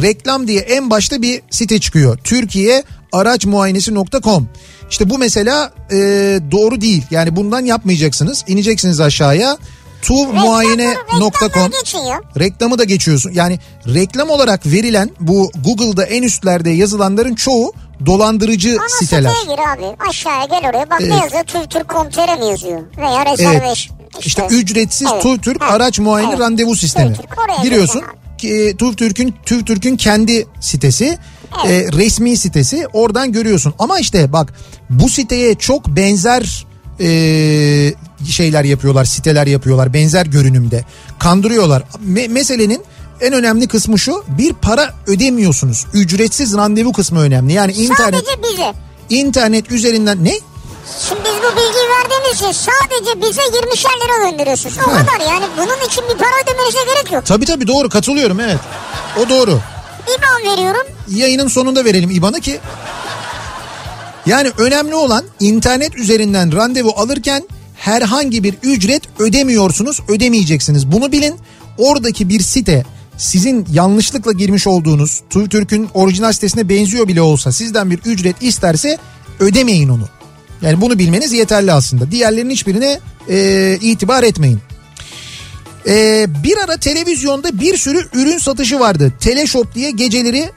reklam diye en başta bir site çıkıyor. Türkiye araçmuayenesi.com İşte bu mesela e, doğru değil. Yani bundan yapmayacaksınız. İneceksiniz aşağıya geçiyor. reklamı da geçiyorsun. Yani reklam olarak verilen bu Google'da en üstlerde yazılanların çoğu dolandırıcı Ana siteler. siteye gir abi. Aşağıya gel oraya. Bak Evet. ne yazıyor? TÜRTÜRK.com.tr mi yazıyor? Veya Evet. rezervation. İşte ücretsiz Evet. TÜV Türk Ha. araç muayene Evet. randevu sistemi. Giriyorsun. gireceksin ki, TÜV Türk'ün TÜV Türk'ün kendi sitesi, e, resmi sitesi. Oradan görüyorsun. Ama işte bak bu siteye çok benzer e, şeyler yapıyorlar, siteler yapıyorlar benzer görünümde. Kandırıyorlar. Me- meselenin en önemli kısmı şu bir para ödemiyorsunuz. Ücretsiz randevu kısmı önemli. Yani internet Sadece bize. internet üzerinden ne? Şimdi biz bu bilgiyi verdiğimiz için sadece bize 20'şer lira gönderiyorsunuz. O Ha. kadar yani bunun için bir para ödemenize gerek yok. Tabii tabii doğru katılıyorum evet. O doğru. İban veriyorum. Yayının sonunda verelim IBAN'ı ki. Yani önemli olan internet üzerinden randevu alırken herhangi bir ücret ödemiyorsunuz, ödemeyeceksiniz. Bunu bilin. Oradaki bir site sizin yanlışlıkla girmiş olduğunuz TÜRK'ün orijinal sitesine benziyor bile olsa sizden bir ücret isterse ödemeyin onu. Yani bunu bilmeniz yeterli aslında. Diğerlerinin hiçbirine e, itibar etmeyin. Ee, bir ara televizyonda bir sürü ürün satışı vardı. Teleshop diye geceleri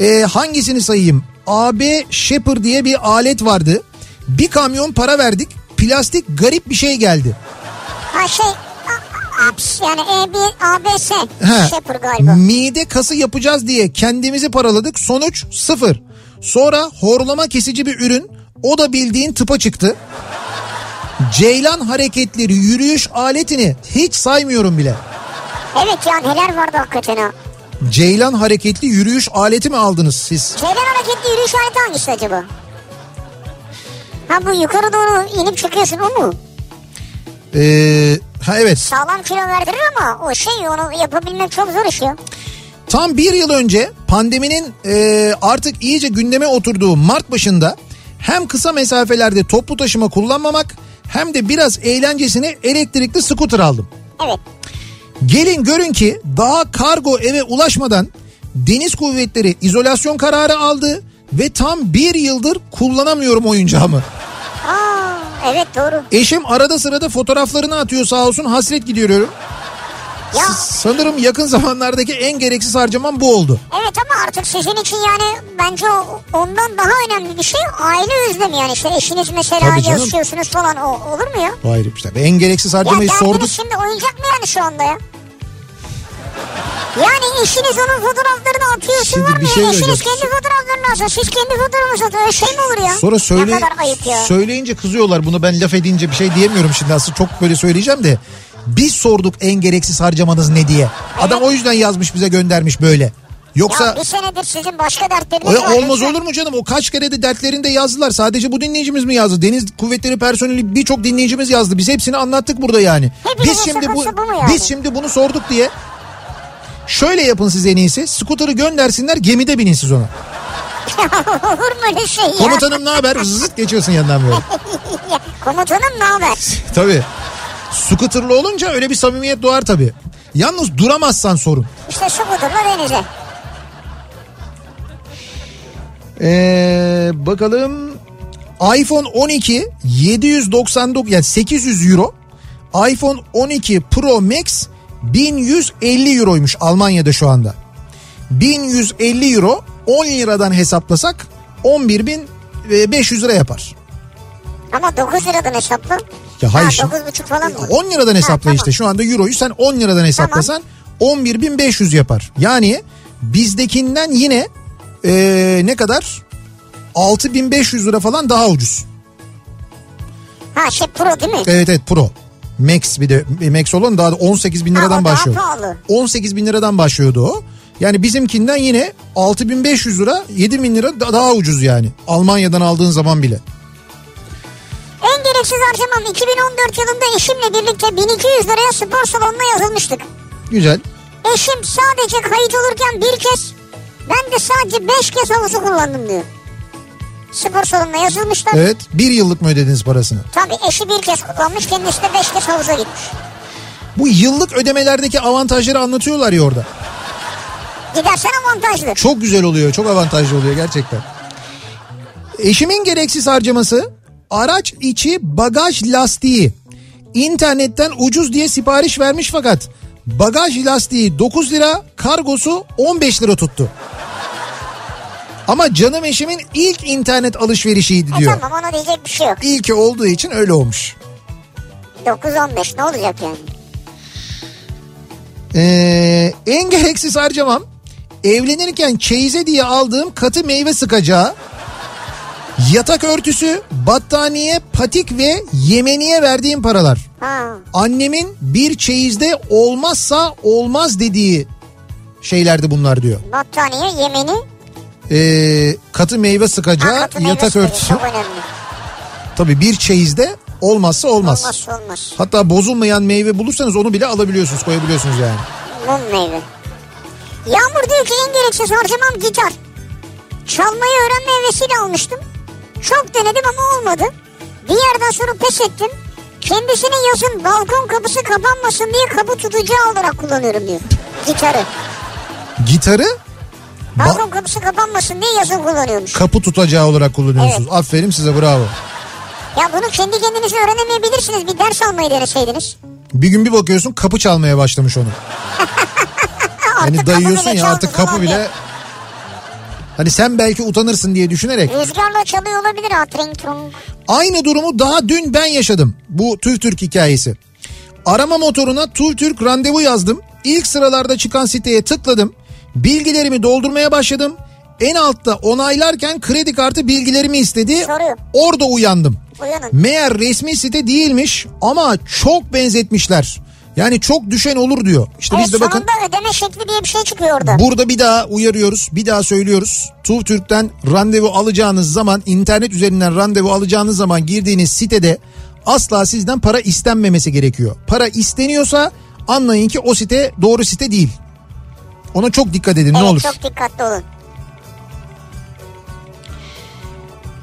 e, hangisini sayayım? AB Shepper diye bir alet vardı. Bir kamyon para verdik. Plastik garip bir şey geldi. Ha şey APS yani E1 ABS He. Shepard galiba. Mide kası yapacağız diye kendimizi paraladık. Sonuç sıfır. Sonra horlama kesici bir ürün. O da bildiğin tıpa çıktı. Ceylan hareketleri yürüyüş aletini hiç saymıyorum bile. Evet ya neler vardı hakikaten ha. Ceylan hareketli yürüyüş aleti mi aldınız siz? Ceylan hareketli yürüyüş aleti hangisi acaba? Ha bu yukarı doğru inip çıkıyorsun o mu? Ee, ha evet. Sağlam kilo verdirir ama o şey onu yapabilmek çok zor iş ya. Tam bir yıl önce pandeminin e, artık iyice gündeme oturduğu Mart başında hem kısa mesafelerde toplu taşıma kullanmamak hem de biraz eğlencesine elektrikli scooter aldım. Evet. Gelin görün ki daha kargo eve ulaşmadan deniz kuvvetleri izolasyon kararı aldı ve tam bir yıldır kullanamıyorum oyuncağımı. Evet doğru. Eşim arada sırada fotoğraflarını atıyor sağ olsun hasret gidiyorum. Ya Sanırım yakın zamanlardaki en gereksiz harcamam bu oldu. evet ama artık sizin için yani bence ondan daha önemli bir şey aile özlemi yani işte eşiniz mesela yaşıyorsunuz falan o, olur mu ya? Hayır işte en gereksiz Ya harcamayı derdiniz sorduk. şimdi oyuncak mı yani şu anda ya? Yani eşiniz onun fotoğraflarını atıyor Şimdi var mı? bir şey Eşiniz söyleyeceğim. kendi fotoğraflarını atsa siz kendi fotoğrafınızı atın. Öyle şey mi olur ya? Sonra söyle, Ne kadar ayıp ya. söyleyince kızıyorlar bunu ben laf edince bir şey diyemiyorum şimdi aslında çok böyle söyleyeceğim de. Biz sorduk en gereksiz harcamanız ne diye. Adam o yüzden yazmış bize göndermiş böyle. Yoksa Ya bir senedir sizin başka dertleriniz o, var. olmaz lütfen. olur mu canım? O kaç kere de dertlerinde yazdılar. Sadece bu dinleyicimiz mi yazdı? Deniz Kuvvetleri personeli birçok dinleyicimiz yazdı. Biz hepsini anlattık burada yani. Hepimizin biz şimdi bu, bu yani? biz şimdi bunu sorduk diye Şöyle yapın siz en iyisi. Skuter'ı göndersinler gemide binin siz ona. (laughs) olur mu öyle şey ya? Komutanım ne haber? Zıt geçiyorsun yanından böyle. (laughs) Komutanım ne haber? (laughs) Tabii. Scooter'lı olunca öyle bir samimiyet doğar tabii. Yalnız duramazsan sorun. İşte Scooter'la denize. Ee, bakalım iPhone 12 799 yani 800 euro. iPhone 12 Pro Max 1150 euroymuş Almanya'da şu anda. 1150 euro 10 liradan hesaplasak 11.500 lira yapar. Ama 9 liradan hesapla. Ya hayır Ha, şimdi- 9,5 falan mı? 10 liradan hesapla tamam. işte şu anda euroyu sen 10 liradan hesaplasan 11.500 yapar. Yani bizdekinden yine ee, ne kadar? 6500 lira falan daha ucuz. Ha şey Pro değil mi? Evet evet Pro. Max bir de Max olan daha da 18 bin Ha, liradan daha başlıyor. pahalı. 18 bin liradan başlıyordu o. Yani bizimkinden yine 6500 lira 7 bin lira da- daha ucuz yani. Almanya'dan aldığın zaman bile. En gereksiz harcamam 2014 yılında eşimle birlikte 1200 liraya spor salonuna yazılmıştık. Güzel. Eşim sadece kayıt olurken bir kez ben de sadece 5 kez havuzu kullandım diyor. Spor salonuna yazılmışlar. Evet bir yıllık mı ödediniz parasını? Tabii eşi bir kez kullanmış kendisi de 5 kez havuza gitmiş. Bu yıllık ödemelerdeki avantajları anlatıyorlar ya orada. Gidersen avantajlı. Çok güzel oluyor çok avantajlı oluyor gerçekten. Eşimin gereksiz harcaması araç içi bagaj lastiği. İnternetten ucuz diye sipariş vermiş fakat bagaj lastiği 9 lira kargosu 15 lira tuttu. Ama canım eşimin ilk internet alışverişiydi E diyor. tamam ona diyecek bir şey yok. İlki olduğu için öyle olmuş. 9-15 ne olacak yani? Ee, en gereksiz harcamam evlenirken çeyize diye aldığım katı meyve sıkacağı, yatak örtüsü, battaniye, patik ve yemeniye verdiğim paralar. Ha. Annemin bir çeyizde olmazsa olmaz dediği şeylerdi bunlar diyor. Battaniye yemeni Ee, katı meyve ha, sıkacağı, katı meyve yatak örtüsü. Tabii bir çeyizde olmazsa olmaz. Olmazsa olmaz. Hatta bozulmayan meyve bulursanız onu bile alabiliyorsunuz koyabiliyorsunuz yani. Mum meyve. Yağmur diyor ki en gereksiz harcamam gitar. Çalmayı öğrenme hevesiyle almıştım. Çok denedim ama olmadı. Bir yerden sonra pes ettim. Kendisine yazın balkon kapısı kapanmasın diye kapı tutacağı olarak kullanıyorum diyor. Gitarı. Gitarı Balkon kapısı kapanmasın diye yazın kullanıyormuş. kapı tutacağı olarak kullanıyorsunuz. Aferin size bravo. ya bunu kendi kendinize öğrenemeyebilirsiniz. Bir ders almayı deneseydiniz. Bir gün bir bakıyorsun kapı çalmaya başlamış onu. (laughs) Hani dayıyorsun ya artık kapı bile diye. Hani sen belki utanırsın diye düşünerek Rüzgarla çalıyor olabilir ha. Aynı durumu daha dün ben yaşadım. Bu TÜV Türk hikayesi. Arama motoruna TÜV Türk randevu yazdım. İlk sıralarda çıkan siteye tıkladım. Bilgilerimi doldurmaya başladım. En altta onaylarken kredi kartı bilgilerimi istedi. Soruyor. Orada uyandım. Uyanın. Meğer resmi site değilmiş ama çok benzetmişler. Yani çok düşen olur diyor. İşte Evet biz de bakın sonunda ödeme şekli diye bir şey çıkıyor orada. Burada bir daha uyarıyoruz, bir daha söylüyoruz. TUV Türk'ten randevu alacağınız zaman, internet üzerinden randevu alacağınız zaman girdiğiniz sitede asla sizden para istenmemesi gerekiyor. Para isteniyorsa anlayın ki o site doğru site değil. Ona çok dikkat edin ne evet olur. çok dikkatli olun.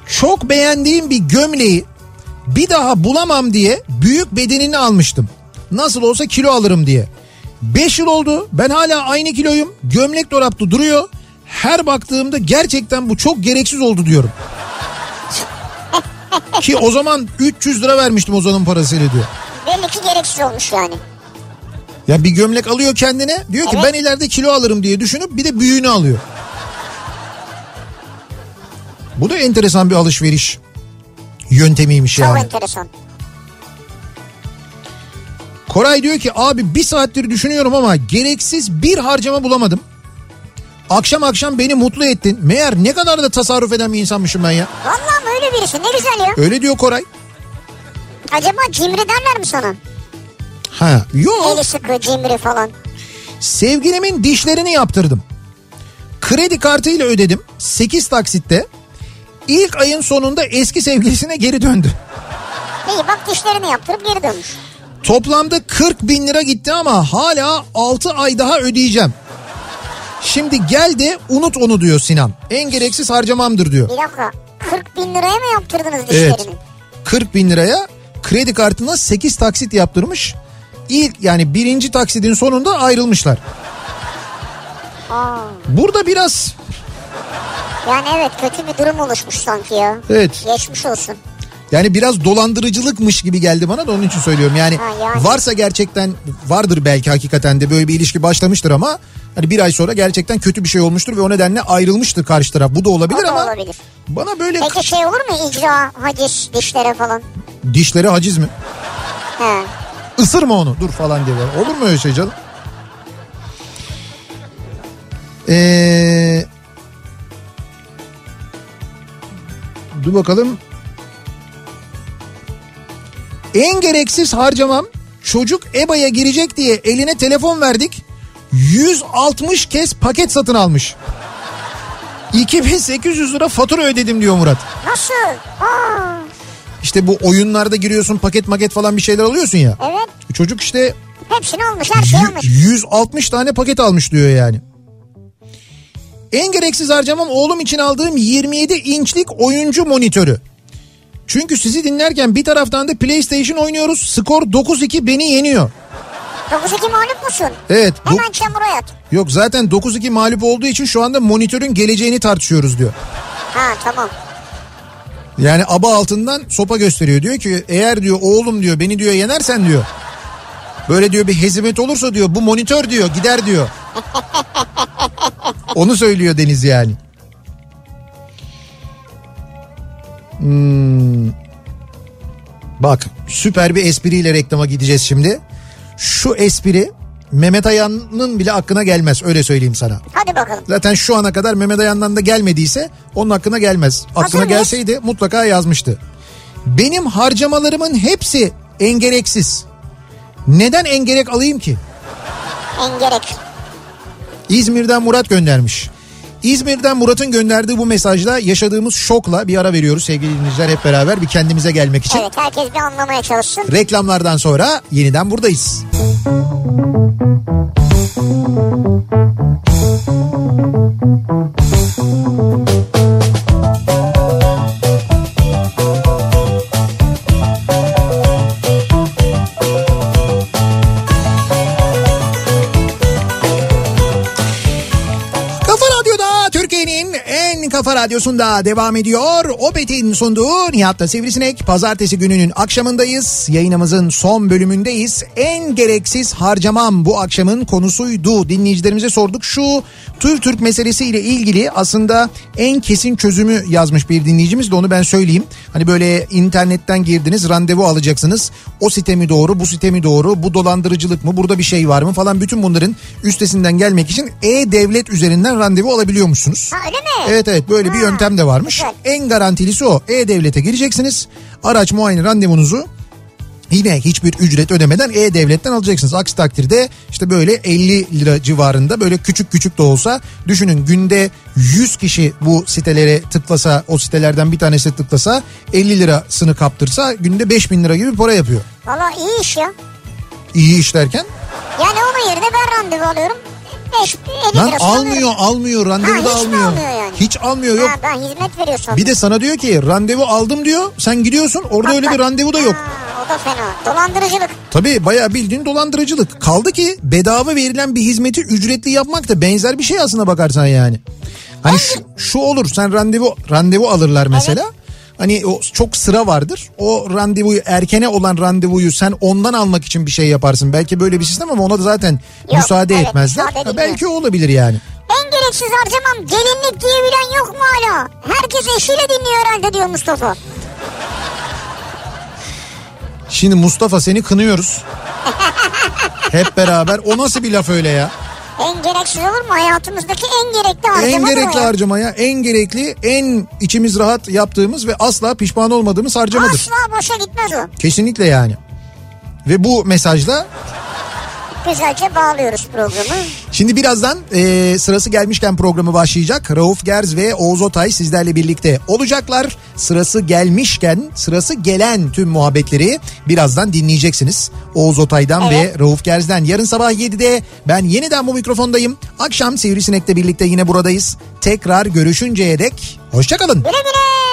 Çok beğendiğim bir gömleği bir daha bulamam diye büyük bedenini almıştım. Nasıl olsa kilo alırım diye. 5 yıl oldu ben hala aynı kiloyum. Gömlek dolapta duruyor. Her baktığımda gerçekten bu çok gereksiz oldu diyorum. Ki o zaman 300 lira vermiştim Ozan'ın parasıyla diyor. Belli ki gereksiz olmuş yani. Ya bir gömlek alıyor kendine diyor ki Evet. ben ileride kilo alırım diye düşünüp bir de büyüğünü alıyor. Bu da enteresan bir alışveriş yöntemiymiş Çok yani. enteresan. Koray diyor ki abi bir saattir düşünüyorum ama gereksiz bir harcama bulamadım. Akşam akşam beni mutlu ettin. Meğer ne kadar da tasarruf eden bir insanmışım ben ya. Vallahi öyle birisi ne güzel ya. Öyle diyor Koray. Acaba cimri derler mi sana? Ha, yok. Sıkı cimri falan. Sevgilimin dişlerini yaptırdım. Kredi kartıyla ödedim. 8 taksitte. İlk ayın sonunda eski sevgilisine geri döndü. İyi bak dişlerini yaptırıp geri dönmüş. Toplamda 40 bin lira gitti ama hala 6 ay daha ödeyeceğim. Şimdi gel de unut onu diyor Sinan. En gereksiz harcamamdır diyor. Bir dakika 40 bin liraya mı yaptırdınız Evet. dişlerini? 40 bin liraya kredi kartına 8 taksit yaptırmış. İlk yani birinci taksidin sonunda ayrılmışlar. Aa, Burada biraz yani evet kötü bir durum oluşmuş sanki ya. evet Geçmiş olsun. yani biraz dolandırıcılıkmış gibi geldi bana da onun için söylüyorum. Yani, Ha, yani. varsa gerçekten vardır belki hakikaten de böyle bir ilişki başlamıştır ama hani bir ay sonra gerçekten kötü bir şey olmuştur ve o nedenle ayrılmıştır karşı taraf. Bu da olabilir O da ama olabilir. bana böyle Peki şey olur mu icra, haciz, dişlere falan? dişlere haciz mi? He. Isırma onu dur falan böyle. Olur mu öyle şey canım? Ee, dur bakalım. En gereksiz harcamam çocuk EBA'ya girecek diye eline telefon verdik. 160 kez paket satın almış. 2800 lira fatura ödedim diyor Murat. Nasıl? Aa, İşte bu oyunlarda giriyorsun paket maket falan bir şeyler alıyorsun ya. evet. Çocuk işte Hepsini almış her şeyi almış. 160 tane paket almış diyor yani. En gereksiz harcamam oğlum için aldığım 27 inçlik oyuncu monitörü. Çünkü sizi dinlerken bir taraftan da PlayStation oynuyoruz. Skor 9-2 beni yeniyor. 9-2 mağlup musun? Evet. do- Hemen çamura yat. yok zaten 9-2 mağlup olduğu için şu anda monitörün geleceğini tartışıyoruz diyor. Ha tamam. Yani aba altından sopa gösteriyor. Diyor ki eğer diyor oğlum diyor beni diyor yenersen diyor. Böyle diyor bir hezimet olursa diyor bu monitör diyor gider diyor. (laughs) Onu söylüyor Deniz yani. Hmm. Bak süper bir espriyle reklama gideceğiz şimdi. Şu espri Mehmet Ayan'ın bile aklına gelmez öyle söyleyeyim sana. Hadi bakalım. Zaten şu ana kadar Mehmet Ayan'dan da gelmediyse onun hakkına gelmez. Aklına Hazır mıyız? gelseydi mutlaka yazmıştı. Benim harcamalarımın hepsi engereksiz. Neden engerek alayım ki? En gerek. İzmir'den Murat göndermiş. İzmir'den Murat'ın gönderdiği bu mesajla yaşadığımız şokla bir ara veriyoruz sevgili dinleyiciler hep beraber bir kendimize gelmek için. Evet herkes bir anlamaya çalışsın. Reklamlardan sonra yeniden buradayız. Kafa radyosunda devam ediyor. Opet'in sunduğu Nihat'ta Sivrisinek. Pazartesi gününün akşamındayız. Yayınımızın son bölümündeyiz. En gereksiz harcamam bu akşamın konusuydu. Dinleyicilerimize sorduk. Şu tür Türk meselesiyle ilgili aslında en kesin çözümü yazmış bir dinleyicimiz de onu ben söyleyeyim. Hani böyle internetten girdiniz randevu alacaksınız. O site mi doğru bu site mi doğru bu dolandırıcılık mı burada bir şey var mı falan bütün bunların üstesinden gelmek için e-devlet üzerinden randevu alabiliyormuşsunuz. Ha öyle mi? Evet evet böyle bir yöntem de varmış. güzel. En garantilisi o. E-Devlet'e gireceksiniz. Araç muayene randevunuzu yine hiçbir ücret ödemeden E-Devlet'ten alacaksınız. Aksi takdirde işte böyle 50 lira civarında böyle küçük küçük de olsa düşünün günde 100 kişi bu sitelere tıklasa o sitelerden bir tanesi tıklasa 50 lirasını kaptırsa günde 5000 lira gibi para yapıyor. Valla iyi iş ya. İyi işlerken. Yani onun yerine ben randevu alıyorum. 5 50 Lan almıyor almıyor randevu Ha, da almıyor. almıyor yani? Hiç almıyor yok. Ha, ben hizmet veriyorsam. Bir de sana diyor ki randevu aldım diyor. Sen gidiyorsun orada öyle bir randevu da yok. Ha, o da fena. Dolandırıcılık. Tabii bayağı bildiğin dolandırıcılık. Kaldı ki bedava verilen bir hizmeti ücretli yapmak da benzer bir şey aslına bakarsan yani. Hani şu, şu olur sen randevu randevu alırlar mesela. Hani o çok sıra vardır. O randevuyu erkene olan randevuyu sen ondan almak için bir şey yaparsın. Belki böyle bir sistem ama ona da zaten müsaade evet, etmezler. müsaade Ha, belki olabilir yani. En gereksiz harcamam gelinlik diyebilen yok mu hala? Herkes eşiyle dinliyor herhalde diyor Mustafa. Şimdi Mustafa seni kınıyoruz. (laughs) Hep beraber. O nasıl bir laf öyle ya? En gereksiz olur mu? Hayatımızdaki en gerekli harcama En gerekli ya. harcamaya, en gerekli, en içimiz rahat yaptığımız ve asla pişman olmadığımız harcamadır. Asla boşa gitmez o. Kesinlikle yani. Ve bu mesajla Güzelce bağlıyoruz programı. şimdi birazdan e, sırası gelmişken programı başlayacak. Rauf Gerz ve Oğuz Otay sizlerle birlikte olacaklar. Sırası gelmişken sırası gelen tüm muhabbetleri birazdan dinleyeceksiniz. Oğuz Otay'dan Evet. ve Rauf Gerz'den. Yarın sabah 7'de ben yeniden bu mikrofondayım. Akşam Sivrisinek'le birlikte yine buradayız. Tekrar görüşünceye dek hoşçakalın. Güle güle.